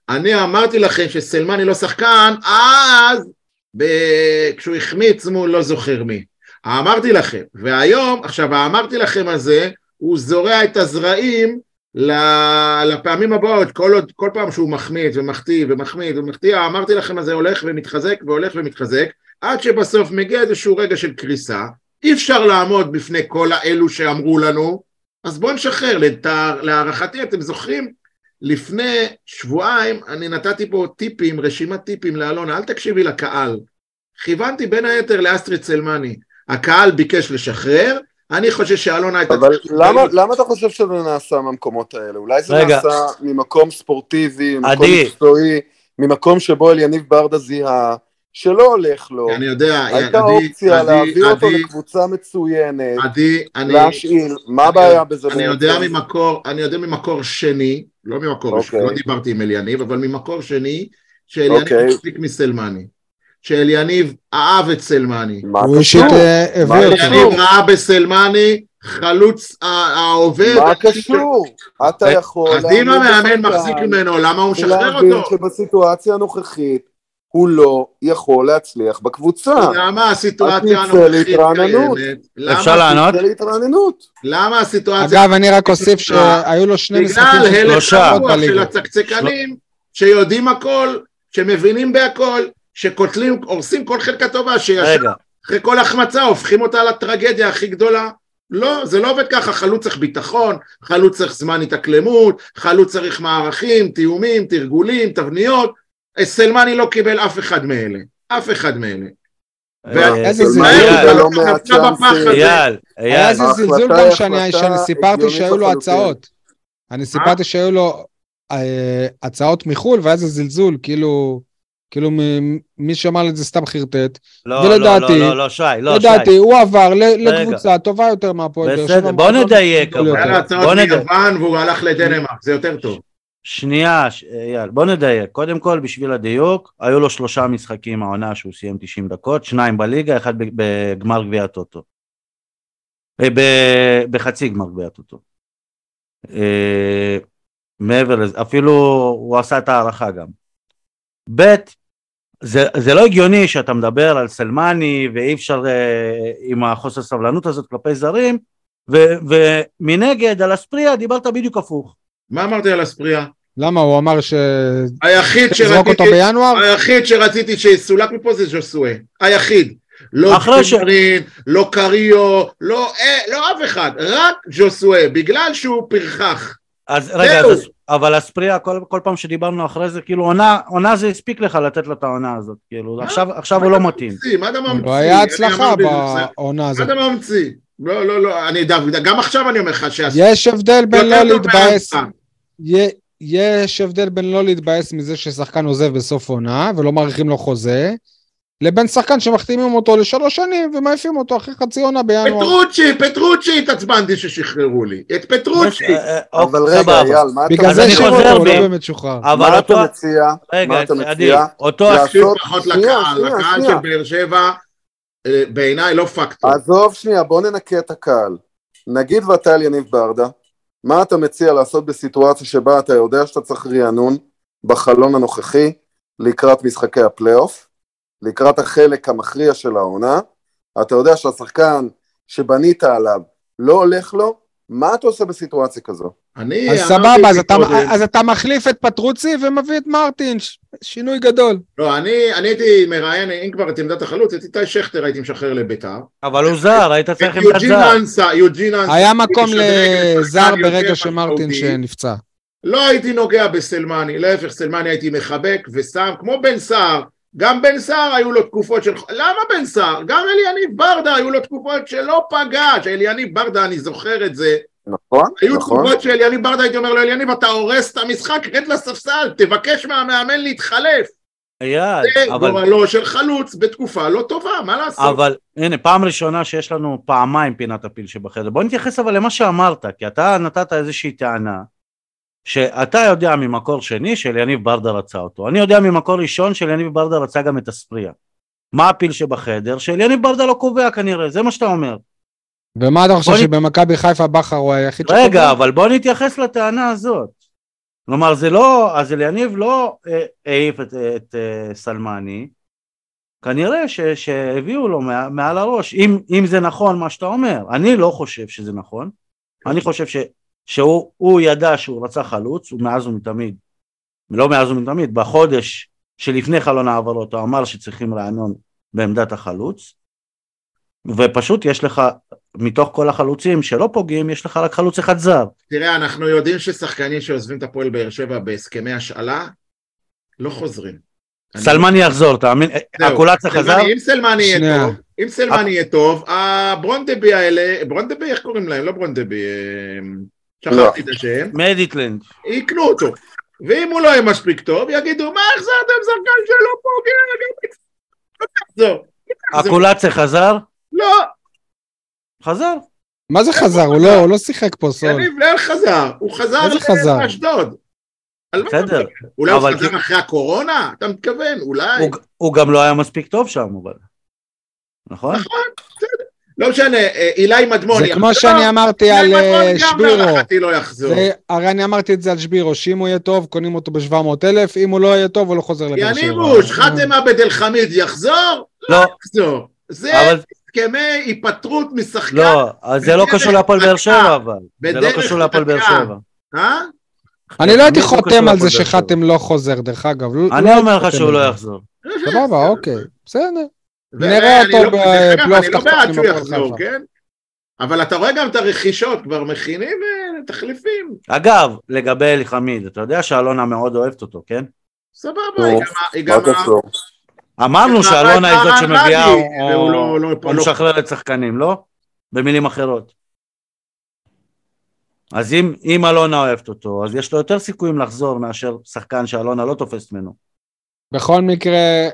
אני אמרתי לכם שסלמני לא שחקן, אז ב... כשהוא החמיץ מול לא זוכר מי. אמרתי לכם, והיום, עכשיו האמרתי לכם הזה, הוא זורע את הזרעים לפעמים הבאות, כל, עוד, כל פעם שהוא מחמיץ ומחטיא ומחמיץ ומחטיא, אמרתי לכם, זה הולך ומתחזק והולך ומתחזק, עד שבסוף מגיע איזשהו רגע של קריסה, אי אפשר לעמוד בפני כל האלו שאמרו לנו, אז בואו נשחרר, לת- להערכתי, אתם זוכרים? לפני שבועיים אני נתתי פה טיפים, רשימת טיפים לאלונה, אל תקשיבי לקהל. כיוונתי בין היתר לאסטריד סלמני. הקהל ביקש לשחרר, אני חושב שאלונה הייתה... אבל למה, למה אתה חושב שזה נעשה מהמקומות האלה? אולי זה רגע. נעשה ממקום ספורטיבי, ממקום עדי. מקצועי, ממקום שבו אליניב ברדה זיהה שלא הולך לו. אני יודע, הייתה עדי, אופציה עדי, להעביר אותו עדי, לקבוצה מצוינת, עדי, אני... להשאיל, מה הבעיה בזה? אני יודע? ממקור, אני יודע ממקור שני, לא ממקור ראשון, אוקיי. לא דיברתי עם אליניב, אבל ממקור שני, שאליניב אוקיי. הפסיק מסלמני. שאליניב אהב את סלמני. מה הוא אישית קשור? אה, הביא? אותו. אליניב ראה בסלמני חלוץ העובד. מה קשור? אתה יכול... אז אם המאמן מחזיק ממנו, למה הוא משחרר אותו? שבסיטואציה הנוכחית הוא לא יכול להצליח בקבוצה. למה הסיטואציה הנוכחית. קיימת? למה- אפשר לענות? למה הסיטואציה... אגב, אני רק אוסיף שהיו לו שני משחקים בגלל של הלך שלושה הרוח של. הצקצקנים, שיודעים הכל, שמבינים בהכל, שקוטלים, הורסים כל חלקה טובה, שישר רגע, אחרי כל החמצה הופכים אותה לטרגדיה הכי גדולה. לא, זה לא עובד ככה, חלוץ צריך ביטחון, חלוץ צריך זמן התאקלמות, חלוץ צריך מערכים, תיאומים, תרגולים, תבניות. סלמני לא קיבל אף אחד מאלה, אף אחד מאלה. אה, איזה זלזול. גם שאני סיפרתי שהיו לו. הצעות. אני סיפרתי שהיו לו אה, הצעות מחו"ל והיה איזה זלזול, כאילו, כאילו מי שאמר את זה סתם חרטט. לא, לא, ולדעתי- לא, לא, לא, שי, לא, שי. לדעתי, הוא עבר לקבוצה טובה יותר מהפועל באר שבע. בסדר, בוא נדייק, אבל. היה. לו הצעות. מיוון והוא הלך לדנמרק, זה יותר טוב. שנייה, ש- אייל, בוא נדייק. קודם כל, בשביל הדיוק, היו לו שלושה משחקים העונה שהוא סיים 90 דקות, שניים בליגה, אחד בגמר גביע הטוטו. אה, ב- בחצי גמר גביע הטוטו. אה, מעבר לזה, אפילו הוא עשה את ההערכה גם. ב', זה, זה לא הגיוני שאתה מדבר על סלמני ואי אפשר אה, עם החוסר סבלנות הזאת כלפי זרים, ו- ומנגד על אספריה דיברת בדיוק הפוך. מה אמרתי על אספריה? למה? הוא אמר ש... היחיד תזרוק אותו שרציתי, בינואר? היחיד שרציתי שיסולק מפה זה ז'וסואה, היחיד. לא אחרי ש- לא קריו, לא, אה, לא אף אחד, רק ז'וסואה, בגלל שהוא פרחח. אז רגע. אז, אבל אספריה, כל, כל פעם שדיברנו אחרי זה, כאילו עונה, עונה זה הספיק לך לתת לו את העונה הזאת, כאילו, עכשיו, עכשיו הוא לא מתאים. מה אתה ממציא? לא היה הצלחה בעונה מה הזאת. אתה ממציא? לא, לא, לא, אני דווקא, גם עכשיו אני אומר לך שהס... יש הבדל בין לא להתבאס, יש הבדל בין לא להתבאס מזה ששחקן עוזב בסוף עונה ולא מאריכים לו חוזה, לבין שחקן שמחתימים אותו לשלוש שנים ומעיפים אותו אחרי חצי עונה בינואר. פטרוצ'י, פטרוצ'י התעצבנתי ששחררו לי. את פטרוצ'י. אה, אה, אבל אוקיי, רגע, סבבה. אייל, מה אתה בגלל אז זה אותו, הוא בי. לא באמת שוחרר. אבל מה אתה. מציע? רגע, מה אתה מציע? אותו... לפחות שנייה, לקהל, לקהל. של באר שבע, אה, בעיניי לא פקטור. עזוב שנייה, בוא ננקה את הקהל. נגיד ואתה על יניב ברדה, מה אתה מציע לעשות בסיטואציה שבה אתה יודע שאתה צריך רענון בחלון הנוכחי לקראת משחקי הפלייאוף, לקראת החלק המכריע של העונה, אתה יודע שהשחקן שבנית עליו לא הולך לו, מה אתה עושה בסיטואציה כזו? אני אז סבבה, אז אתה- אז אתה מחליף את פטרוצי ומביא את מרטין, ש- שינוי גדול. לא, אני אני הייתי מראיין, אם כבר את עמדת החלוץ, את איתי שכטר הייתי משחרר לביתר. אבל הוא זר, היית צריך עמדת יוג'ין זר. אנסה, יוג'ין אנסה. היה מקום לזר ברגע שמרטין משמעותי. שנפצע. לא הייתי נוגע בסלמני, להפך סלמני הייתי מחבק ושם, כמו בן סער, גם בן סער היו לו תקופות של... למה בן סער? גם אליניב ברדה היו לו תקופות שלא פגש, אליניב ברדה, אני זוכר את זה, נכון? היו נכון? תקופות שאליניב ברדה הייתי אומר לו, אליניב אתה הורס את המשחק, רד לספסל, תבקש מהמאמן להתחלף. אייל, זה אבל... גורלו של חלוץ בתקופה לא טובה, מה לעשות? אבל הנה, פעם ראשונה שיש לנו פעמיים פינת הפיל שבחדר. בוא נתייחס אבל למה שאמרת, כי אתה נתת איזושהי טענה, שאתה יודע ממקור שני שאליניב ברדה רצה אותו. אני יודע ממקור ראשון שאליניב ברדה רצה גם את אספריה. מה הפיל שבחדר? שאליניב ברדה לא קובע כנראה, זה מה שאתה אומר. ומה אתה חושב נ- שבמכבי חיפה בכר הוא היחיד רגע, אבל בוא נתייחס לטענה הזאת. כלומר, זה לא, אז אליניב לא אה, העיף את, את אה, סלמני, כנראה ש, שהביאו לו מעל הראש, אם, אם זה נכון מה שאתה אומר. אני לא חושב שזה נכון, אני חושב ש, שהוא הוא ידע שהוא רצה חלוץ, ומאז ומתמיד, לא מאז ומתמיד, בחודש שלפני חלון העברות הוא אמר שצריכים רענון בעמדת החלוץ, ופשוט יש לך, מתוך כל החלוצים שלא פוגעים, יש לך רק חלוץ אחד זר. תראה, אנחנו יודעים ששחקנים שעוזבים את הפועל באר שבע בהסכמי השאלה, לא חוזרים. אני- סלמני יחזור, תאמין, זהו. הקולציה חזר? אם סלמני יהיה. טוב, אם סלמני יהיה טוב, הברונדבי האלה, ברונדבי איך קוראים להם? לא ברונדבי, אה, שכחתי את השם, מדיטלנד. יקנו אותו. ואם הוא לא יהיה מספיק טוב, יגידו, מה החזרתם שחקן שלא פוגע? לא. הקולציה חזר? לא, חזר. מה זה חזר? הוא לא- הוא לא שיחק פה סול. יניב לאן חזר? הוא חזר? לאשדוד. בסדר. אולי הוא אבל חזר אחרי הקורונה? אתה מתכוון, אולי. הוא- גם לא היה מספיק טוב שם, אבל. נכון? לא משנה, אה, אילי מדמון זה יחזור. כמו שאני אמרתי על אילי מדמון אה, גם שבירו. להערכתי לא יחזור. זה- הרי אני אמרתי את זה על שבירו, שאם הוא יהיה טוב, קונים אותו ב-700 אלף, אם הוא לא יהיה טוב, הוא לא חוזר לבאר שבע. יניבוש, חאתם עבד אל חמיד יחזור? לא, יחזור. זה אבל הסכמי היפטרות משחקן. לא, אז זה לא קשור להפועל באר. שבע, אבל. זה לא קשור להפועל באר. שבע. אה? אני לא הייתי חותם על זה. שחתם לא חוזר, דרך אגב. לא- אני לא אומר לך שהוא לא. יחזור. סבבה, אוקיי, בסדר. נראה אותו לא- אגב, בפלייאוף אני לא בעד שהוא יחזור. כן? אבל אתה רואה גם את הרכישות, כבר מכינים אה, תחליפים. אגב, לגבי אלי חמיד, אתה יודע שאלונה מאוד אוהבת אותו, כן? סבבה, היא גם-? אמרנו שאלונה היא את זאת שמביאה או- לא- לא- או משחררת שחקנים, לא? במילים אחרות. אז אם, אם אלונה אוהבת אותו, אז יש לו יותר סיכויים לחזור מאשר שחקן שאלונה לא תופסת ממנו. בכל מקרה,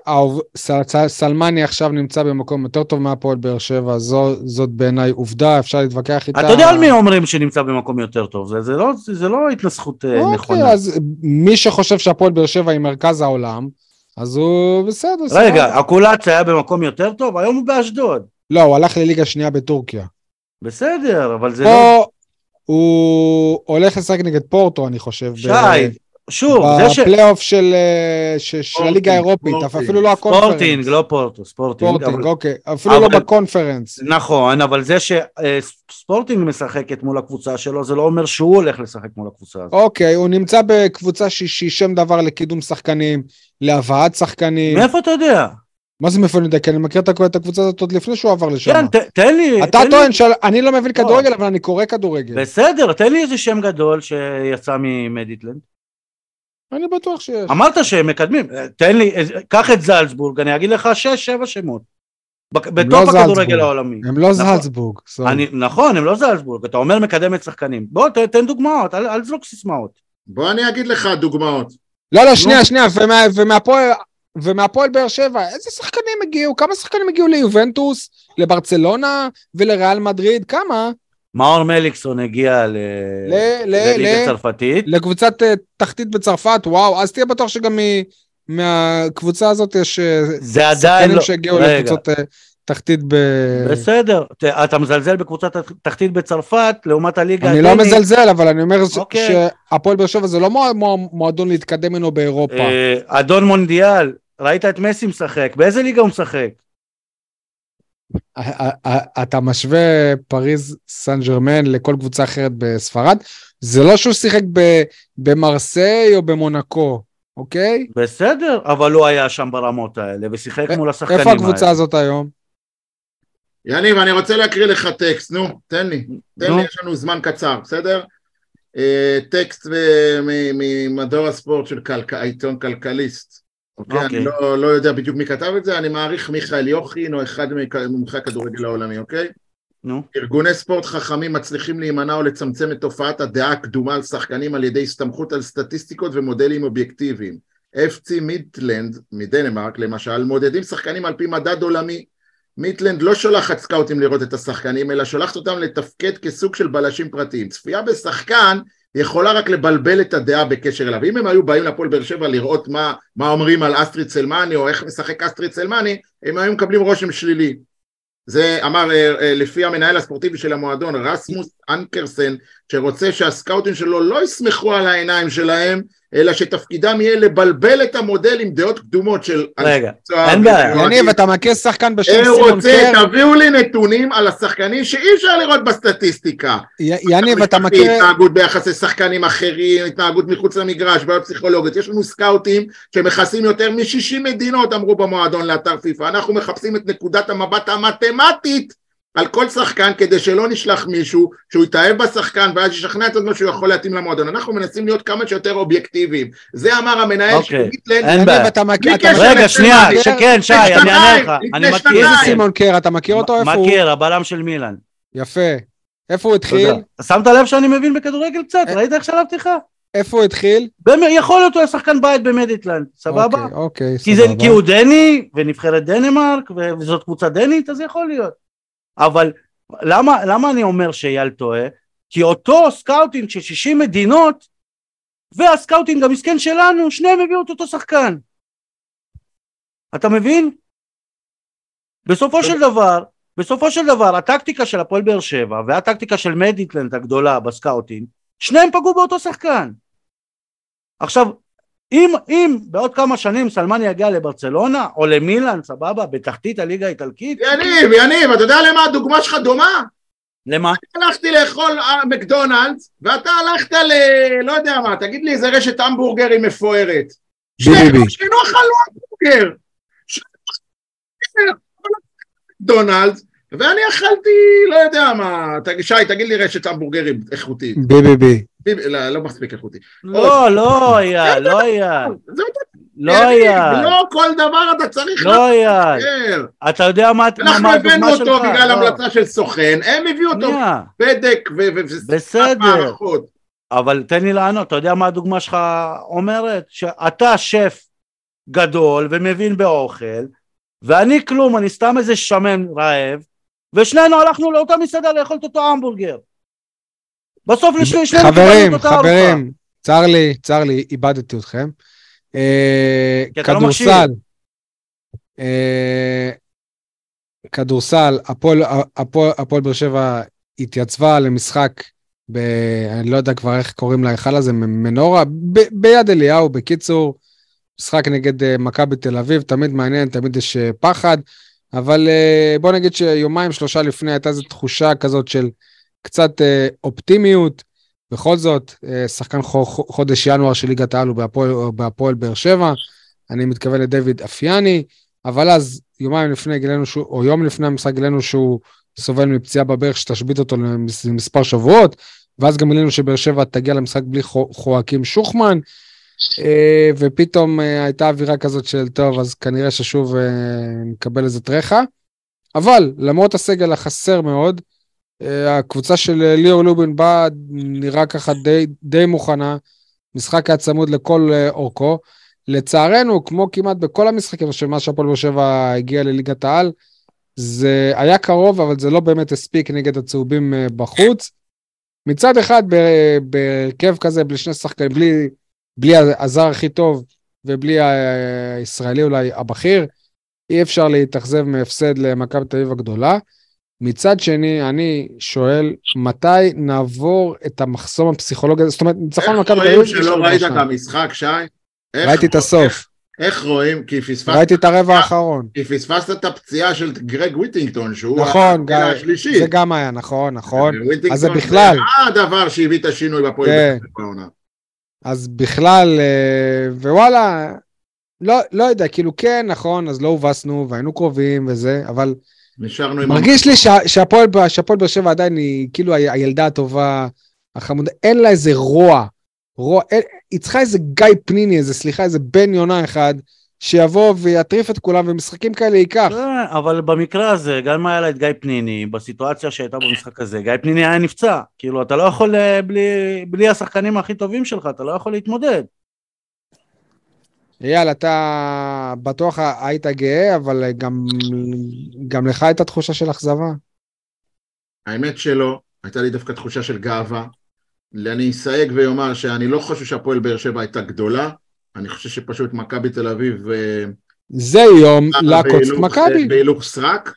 סלמני עכשיו נמצא במקום יותר טוב מהפועל באר שבע, זו- זאת בעיניי עובדה, אפשר להתווכח איתה. אתה יודע על מי אומרים שנמצא במקום יותר טוב, זה, זה, לא, זה לא התנסחות אה, נכונה. אוקיי, אז מי שחושב שהפועל באר שבע היא מרכז העולם, אז הוא בסדר. רגע. הקולץ היה במקום יותר טוב, היום הוא באשדוד. לא, הוא הלך לליגה שנייה בטורקיה. בסדר, אבל זה לא... פה הוא הולך לשחק נגד פורטו, אני חושב. שי, שוב, זה ש... בפלייאוף של אה, של הליגה האירופית. אפילו לא הקונפרנס. ספורטינג, לא פורטו, ספורטינג. ספורטינג, אבל- אוקיי, אפילו לא בקונפרנס. נכון, אבל זה שספורטינג משחקת מול הקבוצה שלו, זה לא אומר שהוא הולך לשחק מול הקבוצה הזאת. אוקיי, הוא נמצא בקבוצה שהיא שם דבר לקידום שחקנים, להבאת שחקנים. מאיפה אתה יודע? מה זה מאיפה אני יודע? כי אני מכיר את הקב- את הקבוצה הזאת עוד לפני שהוא עבר לשם. כן, ת- תן לי... אתה תן לי- טוען שאני לא מבין כדורגל, אבל אני קורא כדורגל. בסדר, תן לי איזה שם גדול שיצא ממדיטלנד. אני בטוח שיש. אמרת שהם מקדמים, תן לי, איזה- קח את זלצבורג, אני אגיד לך שש, שבע שמות. בק- לא הכדורגל. העולמי. הם לא נכון. זלצבורג. אני, נכון, הם לא זלצבורג, אתה אומר מקדמת שחקנים. בוא, ת- תן דוגמאות, אל, אל תזרוק סיסמאות. בוא אני אגיד לך דוגמאות. לא, לא, שנייה, שנייה, ומה- ומהפועל... ומהפועל באר שבע, איזה שחקנים הגיעו? כמה שחקנים הגיעו ליובנטוס, לברצלונה ולריאל מדריד? כמה? מאור מליקסון הגיע ל- ל- ל- לליגה ל- צרפתית. לקבוצת אה, תחתית בצרפת, וואו, אז תהיה בטוח שגם מ- מהקבוצה הזאת יש אה, שחקנים לא... שהגיעו לקבוצות אה, תחתית ב... בסדר, ת- אתה מזלזל בקבוצת התחתית בצרפת לעומת הליגה אני לא הדנית. מזלזל, אבל אני אומר אוקיי. שהפועל באר שבע זה לא מוע- מוע- מועדון להתקדם ממנו באירופה. אדון מונדיאל, ראית את מסי משחק, באיזה ליגה הוא משחק? אתה משווה פריז סן ג'רמן לכל קבוצה אחרת בספרד, זה לא שהוא שיחק ב- במרסיי או במונקו, אוקיי? בסדר, אבל הוא היה שם ברמות האלה ושיחק מול השחקנים איפה האלה. הקבוצה הזאת היום? יניב, אני רוצה להקריא לך טקסט, נו, תן לי. תן נו. לי, יש לנו זמן קצר, בסדר? אה, טקסט ממדור הספורט של העיתון כלכליסט. אוקיי, אוקיי. אני לא, לא יודע בדיוק מי כתב את זה, אני מעריך מיכאל יוחין או אחד ממומחי הכדורגל העולמי, אוקיי? נו, ארגוני ספורט חכמים מצליחים להימנע או לצמצם את תופעת הדעה הקדומה על שחקנים על ידי הסתמכות על סטטיסטיקות ומודלים אובייקטיביים. FC מיטלנד מדנמרק למשל מודדים שחקנים על פי מדד עולמי. מיטלנד לא שולחת סקאוטים לראות את השחקנים אלא שולחת אותם לתפקד כסוג של בלשים פרטיים. צפייה בשחקן יכולה רק לבלבל את הדעה בקשר אליו. אם הם היו באים לפועל באר שבע לראות מה, מה אומרים על אסטריט סלמני או איך משחק אסטריט סלמני, הם היו מקבלים רושם שלילי. זה אמר אה, אה, לפי המנהל הספורטיבי של המועדון רסמוס אנקרסן שרוצה שהסקאוטים שלו לא יסמכו על העיניים שלהם אלא שתפקידם יהיה לבלבל את המודל עם דעות קדומות של רגע, אין בעיה. יניב, אתה מכיר שחקן בשם הוא סימון רוצה, קר? תביאו לי נתונים על השחקנים שאי אפשר לראות בסטטיסטיקה. יניב, אתה מכיר... התנהגות ביחס לשחקנים אחרים, התנהגות מחוץ למגרש, בעיות פסיכולוגיות. יש לנו סקאוטים שמכסים יותר מ-60 מדינות, אמרו במועדון לאתר פיפ"א. אנחנו מחפשים את נקודת המבט המתמטית על כל שחקן כדי שלא נשלח מישהו שהוא יתאהב בשחקן ואז ישכנע את עצמו שהוא יכול להתאים למועדון. אנחנו מנסים להיות כמה שיותר אובייקטיביים. זה אמר המנהל אוקיי. של מיטלנד. אין יניב, בעיה. רגע, שנייה, שכן, שי, אני אענה לך. אני מכיר. איזה. סימון קר? אתה מכיר אותו? איפה הוא? מכיר, הבלם של מילאן. יפה. איפה הוא התחיל? שמת לב שאני מבין בכדורגל קצת? אה. ראית איך שלבתי לך? איפה הוא התחיל? יכול להיות הוא היה שחקן בית במדיטלנד, סבבה? אוקיי, אוקיי, כי, זה, סבבה. כי הוא דני, ונבחרת דנמרק, וזאת קבוצה דנית, אז יכול להיות. אבל למה, למה אני אומר שאייל טועה? כי אותו סקאוטינג של 60 מדינות, והסקאוטינג המסכן שלנו, שניהם הביאו את אותו שחקן. אתה מבין? בסופו של דבר, בסופו של דבר, הטקטיקה של הפועל באר שבע והטקטיקה של מדיטלנד הגדולה בסקאוטינג, שניהם פגעו באותו שחקן. עכשיו, אם, אם בעוד כמה שנים סלמני יגיע לברצלונה או למילאן, סבבה, בתחתית הליגה האיטלקית, יניב, יניב, אתה יודע למה הדוגמה שלך דומה? למה? הלכתי לאכול אה, מקדונלדס, ואתה הלכת ל... לא יודע מה, תגיד לי איזה רשת המבורגרים מפוארת. ביבי. שנינו אכלנו המבורגר. אכלנו מקדונלדס, ואני אכלתי, לא יודע מה, שי, תגיד לי רשת המבורגרים איכותית. ביבי. לא, לא מספיק איכותי. לא, לא אייל, לא זה לא אייל, לא כל דבר אתה צריך לא. לבקר. אתה יודע מה אנחנו מה הבאנו הדוגמה שלך? אותו בגלל לא. המלצה של סוכן, הם הביאו אותו בדק בסדר. אבל תן לי לענות, אתה יודע מה הדוגמה שלך אומרת? שאתה שף גדול ומבין באוכל, ואני כלום, אני סתם איזה שמן רעב, ושנינו הלכנו לאותה מסעדה לאכול את אותו המבורגר. בסוף לשני- שנינו קיבלנו חברים, את אותה ארוחה. חברים, צר לי, צר לי, איבדתי אתכם. אה, לא. כדורסל, אה, כדורסל, הפועל- באר שבע התייצבה למשחק, ב, אני לא יודע כבר איך קוראים להיכל הזה, מנורה, ב, ביד אליהו, בקיצור, משחק נגד אה, מכבי תל אביב, תמיד מעניין, תמיד יש פחד, אבל בוא נגיד שיומיים שלושה לפני הייתה איזו תחושה כזאת של קצת אה, אופטימיות. בכל זאת, אה, שחקן חו- חו- חודש ינואר של ליגת העל הוא בהפועל- באר שבע, אני מתכוון לדיוויד אפיאני, אבל אז יומיים לפני גילינו שהוא, או יום לפני המשחק גילינו שהוא סובל מפציעה בברך שתשבית אותו למס- למספר שבועות, ואז גם גילינו שבאר שבע תגיע למשחק בלי חו- חואקים שוחמן, אה, ופתאום הייתה אווירה כזאת של טוב, אז כנראה ששוב נקבל איזה טרחה. אבל למרות הסגל החסר מאוד, הקבוצה של אה, ליאור לובין באה, נראה ככה די, די מוכנה, משחק היה צמוד לכל אה, אורכו. לצערנו, כמו כמעט בכל המשחקים של מה שהפועל באר שבע הגיע לליגת העל, זה היה קרוב, אבל זה לא באמת הספיק נגד הצהובים אה, בחוץ. מצד אחד, בהרכב כזה, בלי שני שחקנים, בלי, בלי הזר הכי טוב ובלי הישראלי אולי הבכיר, אי אפשר להתאכזב מהפסד למכבי תל אביב הגדולה. מצד שני, אני שואל, מתי נעבור את המחסום הפסיכולוגי הזה? זאת אומרת, ניצחון איך מכבי תל רואים אביב... יש שלא לנו ראית. את המשחק, שי? איך- ראיתי את הסוף, איך רואים? כי פספסת... ראיתי את הרבע האחרון. כי פספסת את הפציעה של גרג וויטינגטון, שהוא נכון. זה גם היה, נכון, נכון. אז זה בכלל. זה הדבר שהביא את השינוי בפועל כן. בעונה. אז בכלל, אה, ווואלה, לא, לא יודע, כאילו כן, נכון, אז לא הובסנו והיינו קרובים וזה, אבל נשארנו עם... מרגיש לי שה- שהפועל באר שבע עדיין היא כאילו הילדה הטובה, החמודה, אין לה איזה רוע, רוע, אין, היא צריכה איזה גיא פניני, איזה, סליחה, איזה בן יונה אחד, שיבוא ויטריף את כולם, ומשחקים כאלה ייקח. לא, אבל במקרה הזה, גם אם היה לה את גיא פניני, בסיטואציה שהייתה במשחק הזה, גיא פניני היה נפצע. כאילו, אתה לא יכול, אה, בלי, בלי השחקנים הכי טובים שלך, אתה לא יכול להתמודד. אייל, אתה בטוח היית גאה, אבל גם, גם לך הייתה תחושה של אכזבה. האמת שלא, הייתה לי דווקא תחושה של גאווה. אני אסייג ואומר שאני לא חושב שהפועל באר שבע הייתה גדולה, אני חושב שפשוט מכבי תל אביב... אה, זה יום לעקוץ את בהילוך- מכבי. בהילוך סרק,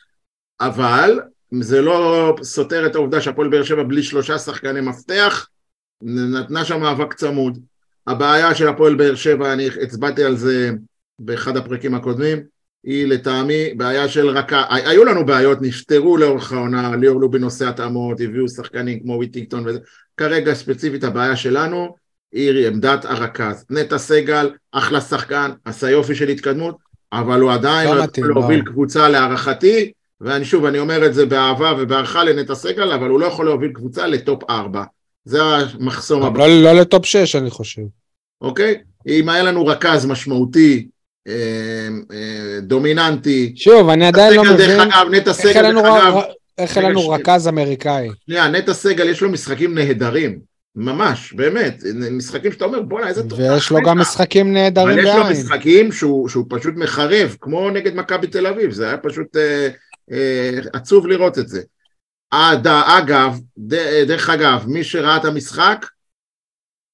אבל זה לא סותר את העובדה שהפועל באר שבע בלי שלושה שחקני מפתח, נתנה שם מאבק צמוד. הבעיה של הפועל באר שבע, אני הצבעתי על זה באחד הפרקים הקודמים, היא לטעמי בעיה של רכה, היו לנו בעיות, נפתרו לאורך העונה, ליאור לובין עושה התאמות, הביאו שחקנים כמו ויטינגטון וזה, כרגע ספציפית הבעיה שלנו היא עמדת הרכז. נטע סגל, אחלה שחקן, עשה יופי של התקדמות, אבל הוא עדיין לא לא יכול לא. להוביל קבוצה להערכתי, ואני שוב, אני אומר את זה באהבה ובהערכה לנטע סגל, אבל הוא לא יכול להוביל קבוצה לטופ 4. זה המחסום הבא, לא, לא לטופ 6, אני חושב. אוקיי? אם היה לנו רכז משמעותי, אה, אה, דומיננטי, שוב, אני עדיין לא מבין דרך אגב, נטע סגל, דרך אגב, איך אין רגע, לנו. רכז אמריקאי. שנייה, נטע סגל יש לו משחקים נהדרים, ממש, באמת, משחקים שאתה אומר, בואנה, איזה תותח ויש לו גם נטע." משחקים נהדרים אבל יש לו בעין. משחקים שהוא, שהוא פשוט מחרב, כמו נגד מכבי תל אביב, זה היה פשוט אה, אה, עצוב לראות את זה. עד, אגב, ד, דרך אגב, מי שראה את המשחק,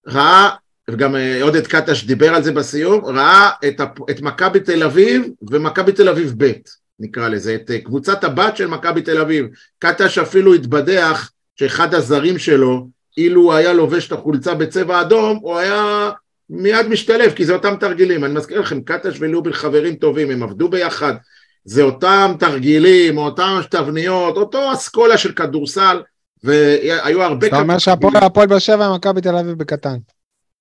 ראה, וגם אה, עודד קטש דיבר על זה בסיום, ראה את, את מכבי תל אביב ומכבי תל אביב ב', נקרא לזה, את אה, קבוצת הבת של מכבי תל אביב. קטש אפילו התבדח שאחד הזרים שלו, אילו הוא היה לובש את החולצה בצבע אדום, הוא היה מיד משתלב, כי זה אותם תרגילים. אני מזכיר לכם, קטש ולובין חברים טובים, הם עבדו ביחד. זה אותם תרגילים, אותם תבניות, אותו אסכולה של כדורסל, והיו הרבה... אתה אומר שהפועל הפועל באר שבע ומכבי תל אביב בקטן.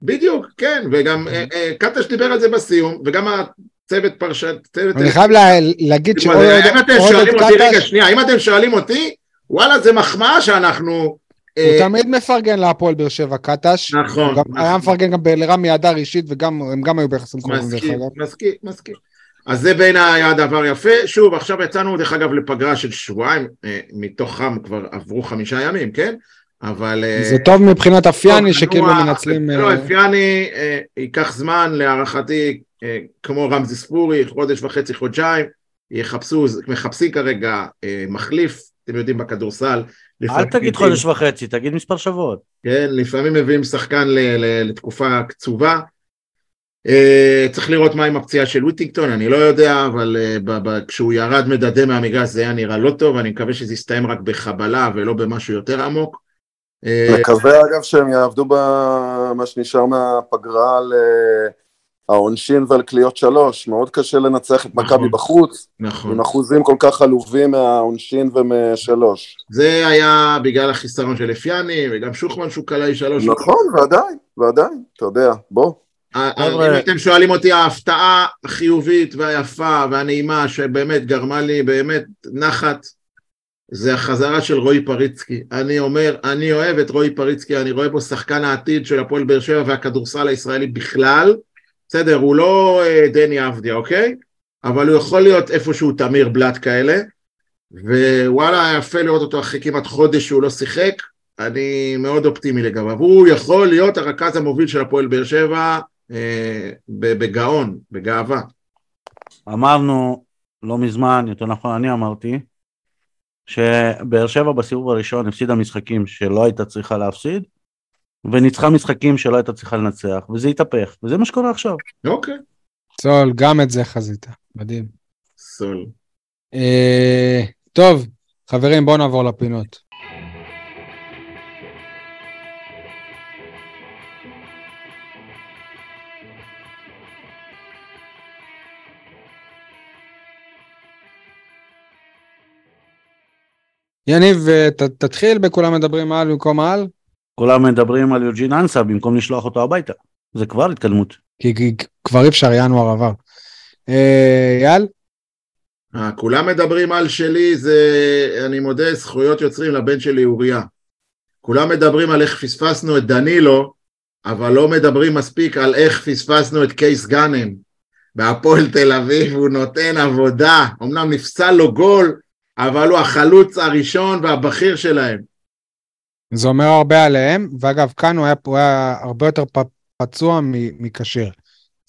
בדיוק, כן, וגם אה, אה, קטש דיבר על זה בסיום, וגם הצוות פרשת. אני חייב לה- להגיד תשמע, זה- אם אתם שואלים אותי, רגע, קטש, שנייה, אם אתם שואלים אותי, וואלה, זה מחמאה שאנחנו... הוא אה, תמיד מפרגן להפועל באר שבע קטש. נכון, הוא נכון. היה מפרגן גם לרמי אדר אישית, וגם הם גם היו ביחסים קרובים דרך מסכים, אגב. מסכים, מסכים. אז זה בין היה דבר יפה. שוב, עכשיו יצאנו דרך אגב לפגרה של שבועיים, מתוכם כבר עברו חמישה ימים, כן? אבל... אה, זה טוב מבחינת אפיאני, טוב, שכאילו מנצלים... לא, אה, אפיאני אה, ייקח זמן, להערכתי, אה, כמו רמזי ספורי, חודש וחצי, חודשיים, יחפשו, מחפשים כרגע אה, מחליף, אתם יודעים, בכדורסל. אל תגיד חודש וחצי, תגיד מספר שבועות. כן, לפעמים מביאים שחקן ל- ל- לתקופה קצובה. Uh, צריך לראות מה עם הפציעה של וויטינגטון, אני לא יודע, אבל uh, ב- ב- כשהוא ירד מדדה מהמגרש זה היה נראה לא טוב, אני מקווה שזה יסתיים רק בחבלה ולא במשהו יותר עמוק. Uh, מקווה אגב שהם יעבדו במה שנשאר מהפגרה על אה, העונשין ועל קליעות שלוש, מאוד קשה לנצח את נכון. מכבי בחוץ, נכון. עם אחוזים כל כך עלובים מהעונשין ומשלוש. זה היה בגלל החיסרון של אפיאני, וגם שוחמן שהוא קלעי שלוש. נכון, ועדיין, ועדיין, אתה יודע, בוא. אה. אם אתם שואלים אותי, ההפתעה החיובית והיפה והנעימה שבאמת גרמה לי באמת נחת, זה החזרה של רועי פריצקי. אני אומר, אני אוהב את רועי פריצקי, אני רואה בו שחקן העתיד של הפועל באר שבע והכדורסל הישראלי בכלל. בסדר, הוא לא אה, דני אבדיה, אוקיי? אבל הוא יכול להיות איפשהו תמיר בלאט כאלה. ווואלה, יפה לראות אותו אחרי כמעט חודש שהוא לא שיחק. אני מאוד אופטימי לגביו. הוא יכול להיות הרכז המוביל של הפועל באר שבע אה, בגאון, בגאווה. אמרנו לא מזמן, יותר נכון אני אמרתי, שבאר שבע בסיבוב הראשון הפסידה משחקים שלא הייתה צריכה להפסיד, וניצחה משחקים שלא הייתה צריכה לנצח, וזה התהפך, וזה מה שקורה עכשיו. אוקיי. סול, גם את זה חזית, מדהים. סול. אה, טוב, חברים, בואו נעבור לפינות. יניב, אה, ת, תתחיל בכולם מדברים על במקום על, כולם מדברים על יוג'ין אנסה במקום לשלוח אותו הביתה. זה כבר התקדמות. כי, כי כבר אי אפשר, ינואר עבר. אה, אייל? אה, כולם מדברים על שלי, זה, אני מודה, זכויות יוצרים לבן שלי אוריה. כולם מדברים על איך פספסנו את דנילו, אבל לא מדברים מספיק על איך פספסנו את קייס גאנם. בהפועל תל אביב הוא נותן עבודה, אמנם נפסל לו גול, אבל הוא החלוץ הראשון והבכיר שלהם. זה אומר הרבה עליהם, ואגב, כאן הוא היה, הוא היה הרבה יותר פ- פצוע מכשיר.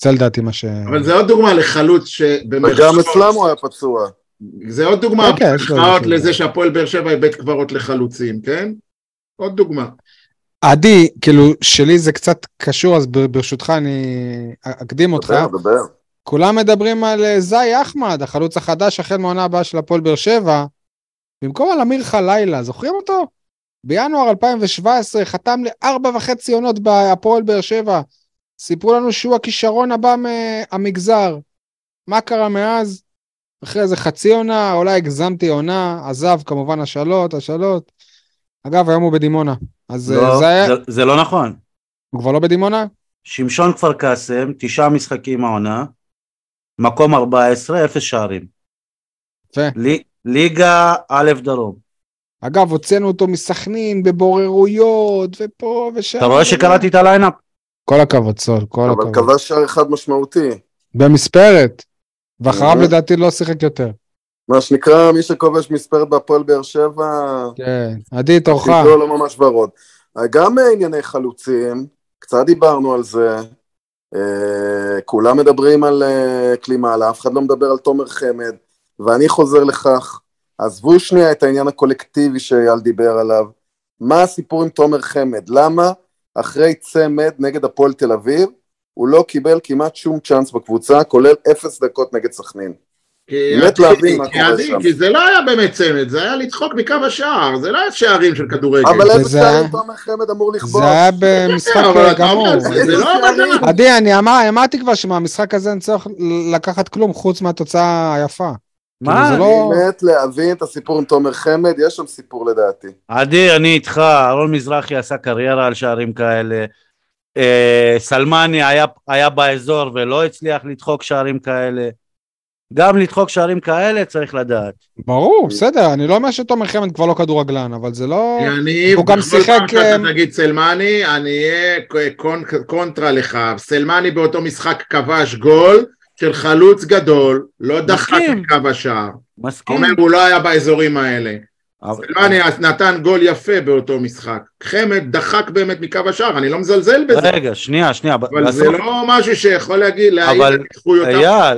זה לדעתי מה ש... אבל זה עוד דוגמה לחלוץ וגם שבמרכאות, אצלם הוא היה פצוע. זה עוד דוגמה אוקיי, יש לו במרכאות איזשהו- לזה שהפועל באר שבע היא בית קברות לחלוצים, כן? עוד דוגמה. עדי, כאילו, שלי זה קצת קשור, אז בר- ברשותך אני אקדים אותך. דבר, דבר. כולם מדברים על אה, זאי אחמד, החלוץ החדש החל מהעונה הבאה של הפועל באר שבע, במקום על אמיר חלילה, זוכרים אותו? בינואר 2017 חתם לארבע וחצי עונות בהפועל באר שבע. סיפרו לנו שהוא הכישרון הבא מהמגזר. מה קרה מאז? אחרי איזה חצי עונה, אולי הגזמתי עונה, עזב כמובן השאלות, השאלות. אגב, היום הוא בדימונה. אז אה, לא, זה. זה, זה לא נכון. הוא כבר לא בדימונה? שמשון כפר קאסם, תשעה משחקים העונה, מקום 14, אפס שערים. יפה. לי, ליגה א' דרום. אגב, הוצאנו אותו מסכנין בבוררויות, ופה ושם. אתה רואה שקראתי את ה lineup? כל הכבוד, סול, כל אבל הכבוד. כבש שער אחד משמעותי. במספרת. ואחריו אהה. לדעתי לא שיחק יותר. מה שנקרא, מי שכובש מספרת בהפועל באר שבע, כן. עדי, תורך. לא ממש ורוד. גם אה, ענייני חלוצים, קצת דיברנו על זה. אה, כולם מדברים על אה, קלימאלה, אף אחד לא מדבר על תומר חמד, ואני חוזר לכך, עזבו שנייה את העניין הקולקטיבי שאייל דיבר עליו. מה הסיפור עם תומר חמד? למה אחרי צמד נגד הפועל תל אביב, הוא לא קיבל כמעט שום צ'אנס בקבוצה, כולל אפס דקות נגד סכנין? כי- באמת להבין מה כי- קורה שם. כי זה לא היה באמת צמד, זה היה לצחוק מקו השער, זה לא היה שערים של כדורגל. אבל איזה שערים תומר חמד אמור לכבוש? זה היה במשחק אבל אתה גמור. לא. עדי, אני אמר- אמרתי כבר שמהמשחק הזה אין צורך לקחת כלום חוץ מהתוצאה היפה. מה? כאילו, לא- באמת להבין את הסיפור עם תומר חמד, יש שם סיפור לדעתי. עדי, אני איתך, אהרון מזרחי עשה קריירה על שערים כאלה. אה, סלמני היה באזור ולא הצליח לדחוק שערים כאלה. גם לדחוק שערים כאלה צריך לדעת. ברור, בסדר, אני לא אומר שתומר חמד כבר לא כדורגלן, אבל זה לא... יניב, הוא גם שיחק, פעם שאתה אה, תגיד סלמני, אני אהיה קונ- קונטרה לך. סלמני באותו משחק כבש גול של חלוץ גדול, לא דחק. את קו השער. מסכים? אומר, הוא לא היה באזורים האלה. סלמני נתן גול יפה באותו משחק. חמד דחק באמת מקו השער, אני לא מזלזל בזה, רגע, שנייה, שנייה. אבל זה לא משהו שיכול להגיד, להעיד אבל, על זכויותיו.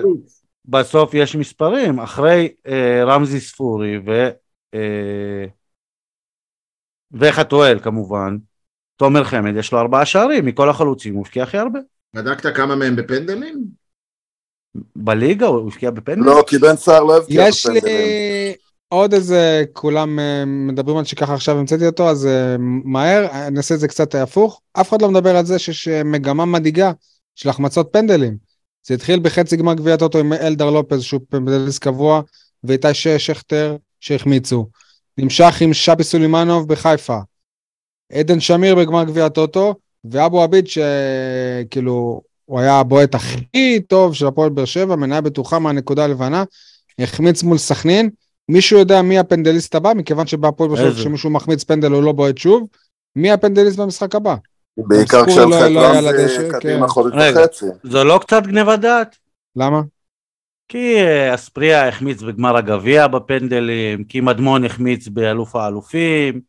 בסוף יש מספרים. אחרי אה, רמזי ספורי ו... אה, וחתואל כמובן, תומר חמד יש לו ארבעה שערים, מכל החלוצים הוא הבקיע הכי הרבה. בדקת כמה מהם בפנדלים? בליגה הוא הבקיע בפנדל? לא, כי בן סער לא הבקיע יש לי בפנדלים. עוד איזה, כולם אה, מדברים על שככה עכשיו המצאתי אותו, אז אה, מהר, אני אעשה את זה קצת הפוך. אף אחד לא מדבר על זה שיש אה, מגמה מדאיגה של החמצות פנדלים. זה התחיל בחצי גמר גביע הטוטו עם אלדר לופז, שהוא פנדליסט קבוע, ואיתי שכטר שהחמיצו. נמשך עם שבי סולימנוב בחיפה. עדן שמיר בגמר גביע הטוטו, ואבו עביד שכאילו, הוא היה הבועט הכי טוב של הפועל באר שבע, מניה בטוחה מהנקודה הלבנה, החמיץ מול סכנין. מישהו יודע מי הפנדליסט הבא? מכיוון שבהפועל באר שבע? כשמישהו מחמיץ פנדל הוא לא בועט שוב. מי הפנדליסט במשחק הבא? בעיקר כשהלכה לא- לדשא, קדימה כן. חודש. וחצי. זה לא קצת גניבת דעת? למה? כי אה, אספריה החמיץ בגמר הגביע בפנדלים, כי מדמון החמיץ באלוף האלופים,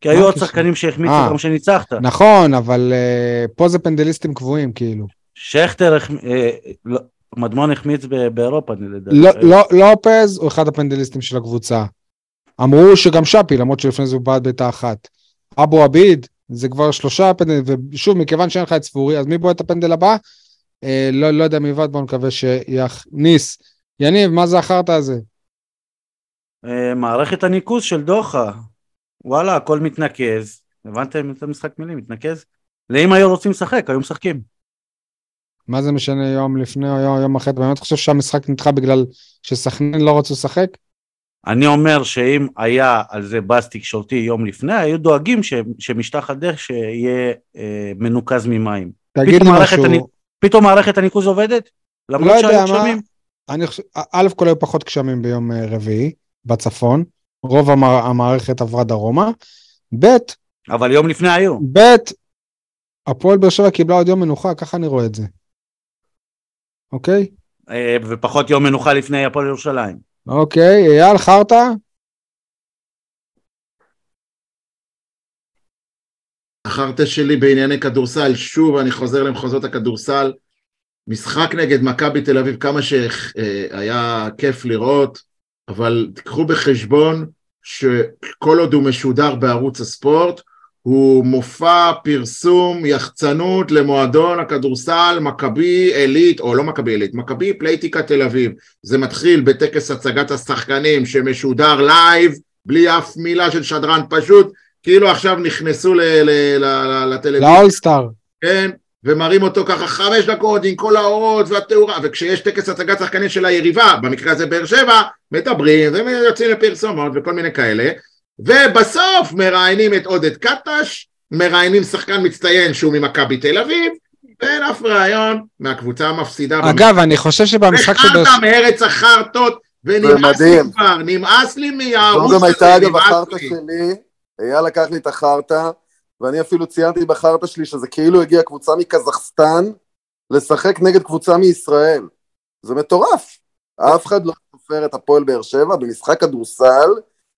כי היו עוד? שחקנים שהחמיצו אה. גם כשניצחת. נכון, אבל אה, פה זה פנדליסטים קבועים, כאילו. שכטר, לא, מדמון החמיץ באירופה, אני לדעתי. לא- לא- לופז הוא אחד הפנדליסטים של הקבוצה. אמרו שגם שפי, למרות שלפני זה הוא בעט בעיטה אחת. אבו עביד, זה כבר שלושה פנדלים, ושוב, מכיוון שאין לך את ספורי, אז מי בועט את הפנדל הבא? אה, לא, לא יודע מלבד, בוא נקווה שיכניס. יניב, מה זה החרטא הזה? אה, מערכת הניקוז של דוחה. וואלה, הכל מתנקז. הבנתם את המשחק מילים? מתנקז? לאם היו רוצים לשחק, היו משחקים. מה זה משנה יום לפני או יום, יום אחרי? אתה באמת חושב שהמשחק נדחה בגלל שסכנין לא רצו לשחק? אני אומר שאם היה על זה באז תקשורתי יום לפני, היו דואגים ש- שמשטח הדרך שיהיה אה, מנוקז ממים. תגיד לי משהו. אני- פתאום מערכת הניקוז עובדת? לא למרות יודע שהיו גשמים? אני חושב, א' כל היו פחות גשמים ביום אה, רביעי בצפון, רוב המע- המערכת עברה דרומה, ב', אבל יום לפני היו. ב', הפועל באר שבע קיבלה עוד יום מנוחה, ככה אני רואה את זה. אוקיי? אה, ופחות יום מנוחה לפני הפועל ירושלים. אוקיי, אייל חרטא? החרטא שלי בענייני כדורסל, שוב אני חוזר למחוזות הכדורסל, משחק נגד מכבי תל אביב, כמה שהיה כיף לראות, אבל תיקחו בחשבון שכל עוד הוא משודר בערוץ הספורט, הוא מופע פרסום יחצנות למועדון הכדורסל מכבי עילית, או לא מכבי עילית, מכבי פלייטיקה תל אביב. זה מתחיל בטקס הצגת השחקנים שמשודר live, בלי אף מילה של שדרן, פשוט כאילו עכשיו נכנסו לטלוויזיה. לאולסטאר. כן, ומראים אותו ככה חמש דקות עם כל האורות והתאורה, וכשיש טקס הצגת שחקנים של היריבה, במקרה הזה באר שבע, מדברים ויוצאים לפרסומות וכל מיני כאלה, ובסוף מראיינים את עודד קטש, מראיינים שחקן מצטיין שהוא ממכבי תל אביב, ואין אף ראיון מהקבוצה המפסידה. אגב, אני חושב שבמשחק של באר וחרטא מארץ החרטות, ונמאס לי. כבר, נמאס לי זו מהערוץ גם הייתה אגב נמאס החרטא לי. שלי, אייל לקח לי את החרטא, ואני אפילו ציינתי בחרטא שלי שזה כאילו הגיעה קבוצה מקזחסטן לשחק נגד קבוצה מישראל. זה מטורף. אף אחד לא סופר את הפועל באר שבע במשחק כדורסל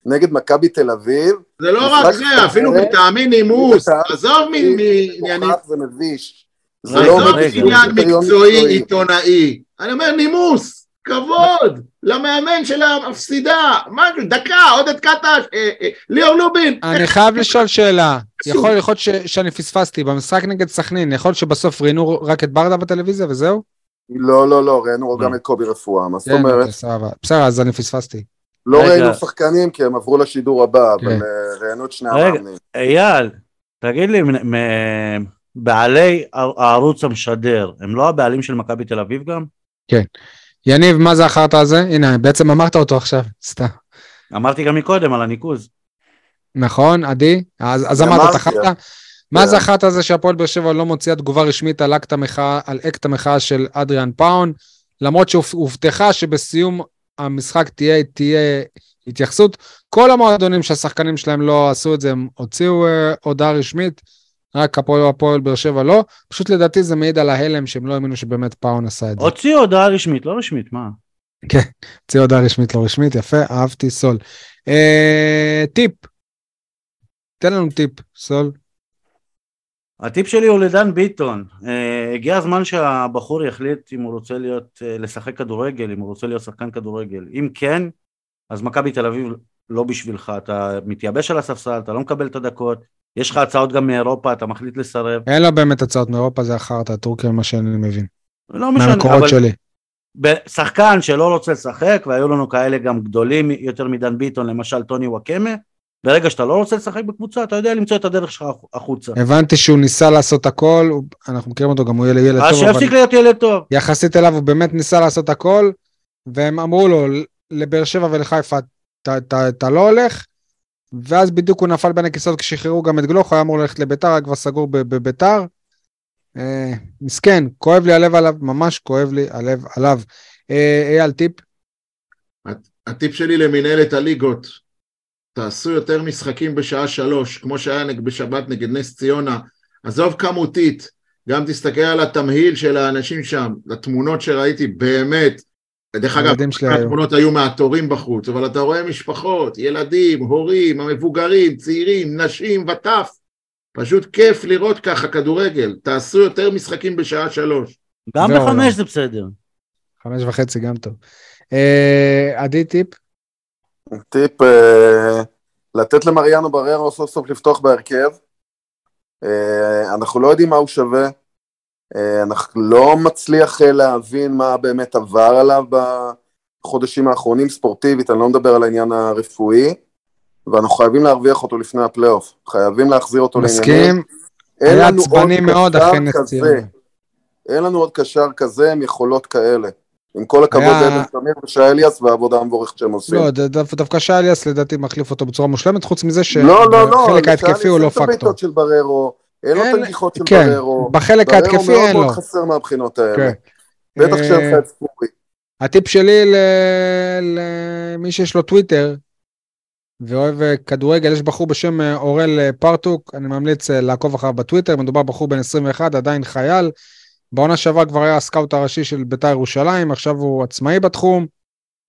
נגד מכבי תל אביב. זה לא רק זה, אפילו מטעמי נימוס, עזוב מעניינים זה מביש. זה לא עניין מקצועי עיתונאי, אני אומר נימוס, כבוד, למאמן של המפסידה, משהו, דקה, עודד קטש, אה, אה, ליאור לובין, אני חייב לשאול שאלה. יכול להיות שאני פספסתי, במשחק נגד סכנין, יכול להיות שבסוף ראיינו רק את ברדה בטלוויזיה וזהו? לא, לא, לא, ראינו לא. גם את קובי רפואה, מה זאת כן, אומרת? אוקיי. בסדר, אז אני פספסתי. לא רגע. ראינו שחקנים כי הם עברו לשידור הבא, אבל כן. אה, ראיינו את שני רגע. המאמנים. אייל, תגיד לי, מ- מ- בעלי הע- הערוץ המשדר, הם לא הבעלים של מכבי תל אביב גם? יניב, מה זה החרטא הזה? הנה, בעצם אמרת אותו עכשיו, סתם. אמרתי גם מקודם על הניקוז. נכון, עדי? אז, אז אמרת את החרטא? מה זה החרטא הזה שהפועל באר שבע לא מוציאה תגובה רשמית על אקט המחאה, על אקט המחאה של אדריאן פאון, למרות שהובטחה שבסיום המשחק תהיה, תהיה התייחסות. כל המועדונים שהשחקנים שלהם לא עשו את זה, הם הוציאו אה, הודעה רשמית, רק הפועל, הפועל באר שבע לא. פשוט לדעתי זה מעיד על ההלם שהם לא האמינו שבאמת פאון עשה את זה. הוציאו הודעה רשמית, לא רשמית, מה? הוציאו הודעה רשמית לא רשמית, יפה, אהבתי סול. אה, טיפ, תן לנו טיפ, סול. הטיפ שלי הוא לדן ביטון. אה, הגיע הזמן שהבחור יחליט אם הוא רוצה להיות, אה, לשחק כדורגל, אם הוא רוצה להיות שחקן כדורגל. אם כן, אז מכבי תל אביב לא בשבילך. אתה מתייבש על הספסל, אתה לא מקבל את הדקות, יש לך הצעות גם מאירופה, אתה מחליט לסרב. אין לו באמת הצעות מאירופה, זה החרטא, טורקיה, מה שאני מבין. לא משנה, מהמקורות אבל שלי. שחקן שלא רוצה לשחק, והיו לנו כאלה גם גדולים יותר מדן ביטון, למשל טוני וואקמה, ברגע שאתה לא רוצה לשחק בקבוצה, אתה יודע למצוא את הדרך שלך החוצה. הבנתי שהוא ניסה לעשות הכל, אנחנו מכירים אותו, גם הוא ילד ילד אז טוב, אבל שיפסיק להיות ילד טוב. יחסית אליו הוא באמת ניסה לעשות הכל, והם אמרו לו, לבאר שבע ולחיפה, אתה- לא הולך, ואז בדיוק הוא נפל בין הכיסאות כששחררו גם את גלוך, הוא היה אמור ללכת לביתר, היה כבר סגור בביתר. אה, מסכן, כואב לי הלב עליו, ממש כואב לי הלב עליו. אה, אייל, טיפ? הטיפ שלי למנהלת הליגות, תעשו יותר משחקים בשעה שלוש, כמו שהיה בשבת נגד נס ציונה, עזוב כמותית, גם תסתכל על התמהיל של האנשים שם, התמונות שראיתי, באמת, דרך אגב. התמונות היו מהתורים בחוץ, אבל אתה רואה משפחות, ילדים, הורים, המבוגרים, צעירים, נשים וטף. פשוט כיף לראות ככה כדורגל. תעשו יותר משחקים בשעה שלוש. גם זהו, בחמש לא. זה בסדר. חמש וחצי גם טוב. אה, עדי טיפ? טיפ, אה, לתת למריאנו בררו סוף סוף לפתוח בהרכב. אה, אנחנו לא יודעים מה הוא שווה. אה, אנחנו לא מצליח להבין מה באמת עבר עליו בחודשים האחרונים ספורטיבית, אני לא מדבר על העניין הרפואי. ואנחנו חייבים להרוויח אותו לפני הפלייאוף. חייבים להחזיר אותו לעניינים. מסכים? אין היה עצבני מאוד אחרי נס. ציונה. אין לנו עוד קשר כזה עם יכולות כאלה. עם כל הכבוד לאבן סמיר ושי אליאס והעבודה המבורכת שהם עושים. לא, דווקא שי אליאס לדעתי מחליף אותו בצורה מושלמת, חוץ מזה לא, לא, לא. שבחלק לשי ההתקפי אליאס הוא לא אין את פקטור. הבעיטות של בררו, אין לו את הנגיחות של כן, בררו. בחלק בררו ההתקפי אין לו. מאוד חסר מהבחינות האלה. כן. בטח שאין לך את ספורי. הטיפ שלי ל- למי שיש לו טוויטר ואוהב אה, כדורגל, יש בחור בשם אה, אורל אה, פרטוק, אני ממליץ לעקוב אחריו בטוויטר, מדובר בחור בן 21, עדיין חייל. בעונה שעברה כבר היה הסקאוט הראשי של בית"ר ירושלים, עכשיו הוא עצמאי בתחום.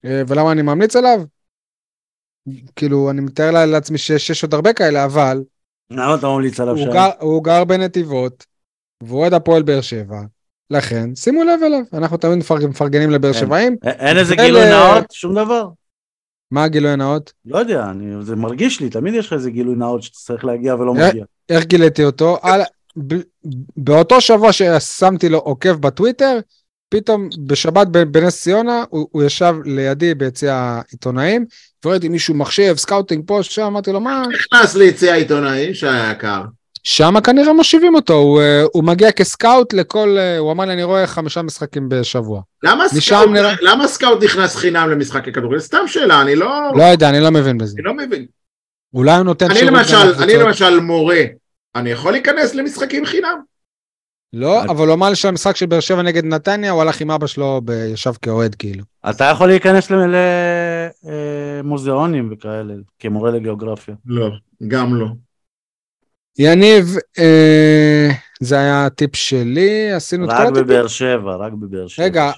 אה, ולמה אני ממליץ עליו? כאילו, אני מתאר לעצמי שיש עוד הרבה כאלה, אבל למה אתה ממליץ עליו שם? גר, הוא גר בנתיבות, והוא אוהד הפועל באר שבע. לכן, שימו לב אליו, אנחנו תמיד מפרג- מפרגנים לבאר כן. שבעים. אין איזה גילוי נאות? שום דבר. מה הגילוי הנאות? לא יודע, אני- זה מרגיש לי, תמיד יש לך איזה גילוי נאות שצריך להגיע ולא אה, מגיע. איך גיליתי אותו? על... באותו שבוע ששמתי לו עוקב בטוויטר, פתאום בשבת בנס ציונה, הוא, הוא ישב לידי ביציע העיתונאים, וראיתי מישהו מחשב, סקאוטינג פה, שם, אמרתי לו, מה? נכנס ליציע העיתונאים שהיה יקר. שם כנראה מושיבים אותו, הוא, אה, הוא מגיע כסקאוט לכל, אה, הוא אמר לי, אני רואה חמישה משחקים בשבוע. למה סקאוט, נראה- למה סקאוט נכנס חינם למשחקי כדורגל? סתם שאלה, אני לא, לא יודע, אני לא מבין בזה. אני לא מבין. אולי הוא נותן אני למשל. אני למשל מורה, אני יכול להיכנס למשחקים חינם? לא, אבל הוא אמר לי שהמשחק של באר שבע נגד נתניה, הוא הלך עם אבא שלו, ישב כאוהד כאילו. אתה יכול להיכנס למוזיאונים וכאלה, כמורה לגיאוגרפיה. לא, גם לא. יניב, אה, זה היה הטיפ שלי, עשינו את כל רק הטיפים. בבאר שבע, רק בבאר שבע. רגע,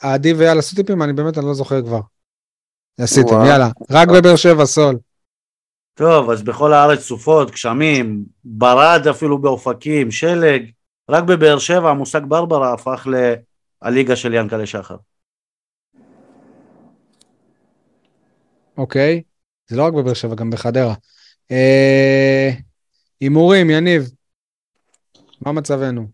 עדי ואייל עשו טיפים? אני באמת, אני לא זוכר כבר. עשיתם. יאללה. רק בבאר שבע, סול. טוב, אז בכל הארץ סופות, גשמים, ברד אפילו באופקים, שלג. רק בבאר שבע המושג ברברה הפך לליגה של ינקלה שחר. אוקיי. זה לא רק בבאר שבע, גם בחדרה. אה, הימורים, יניב. מה מצבנו?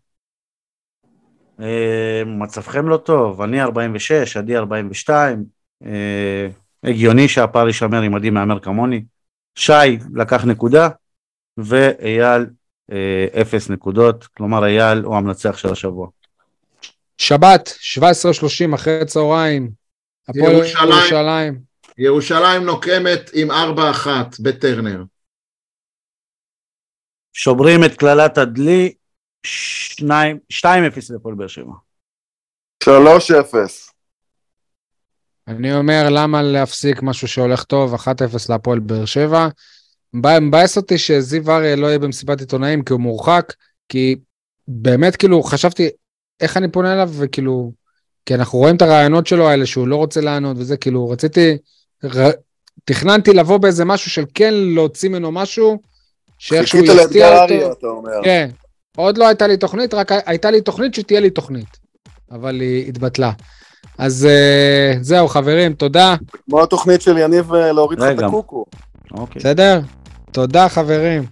אה, מצבכם לא טוב, אני 46, עדי 42, אה, הגיוני שהפער יישמר אם עדי מהמר כמוני. שי לקח נקודה, ואייל אה, אפס נקודות, כלומר אייל הוא המנצח של השבוע. שבת, 17:30 אחרי צהריים. הפועל ירושלים. ירושלים. ירושלים נוקמת עם 4-1 בטרנר. שוברים את קללת הדלי, שניים- 2-0 לפועל באר שבע. 3-0. אני אומר, למה להפסיק משהו שהולך טוב, 1-0 להפועל באר שבע. מבא- מבאס אותי שזיו אריה לא יהיה במסיבת עיתונאים כי הוא מורחק, כי באמת, כאילו, חשבתי, איך אני פונה אליו, וכאילו, כי אנחנו רואים את הרעיונות שלו האלה, שהוא לא רוצה לענות וזה, כאילו, רציתי, ר... תכננתי לבוא באיזה משהו של כן להוציא ממנו משהו, שאיכשהו חיכית יפתיע לאתגר אותו. אריה, אתה אומר. כן, עוד לא הייתה לי תוכנית, רק הייתה לי תוכנית שתהיה לי תוכנית, אבל היא התבטלה. אז uh, זהו, חברים, תודה. כמו התוכנית של יניב אה, להוריד לך את. הקוקו. אוקיי. בסדר? תודה, חברים.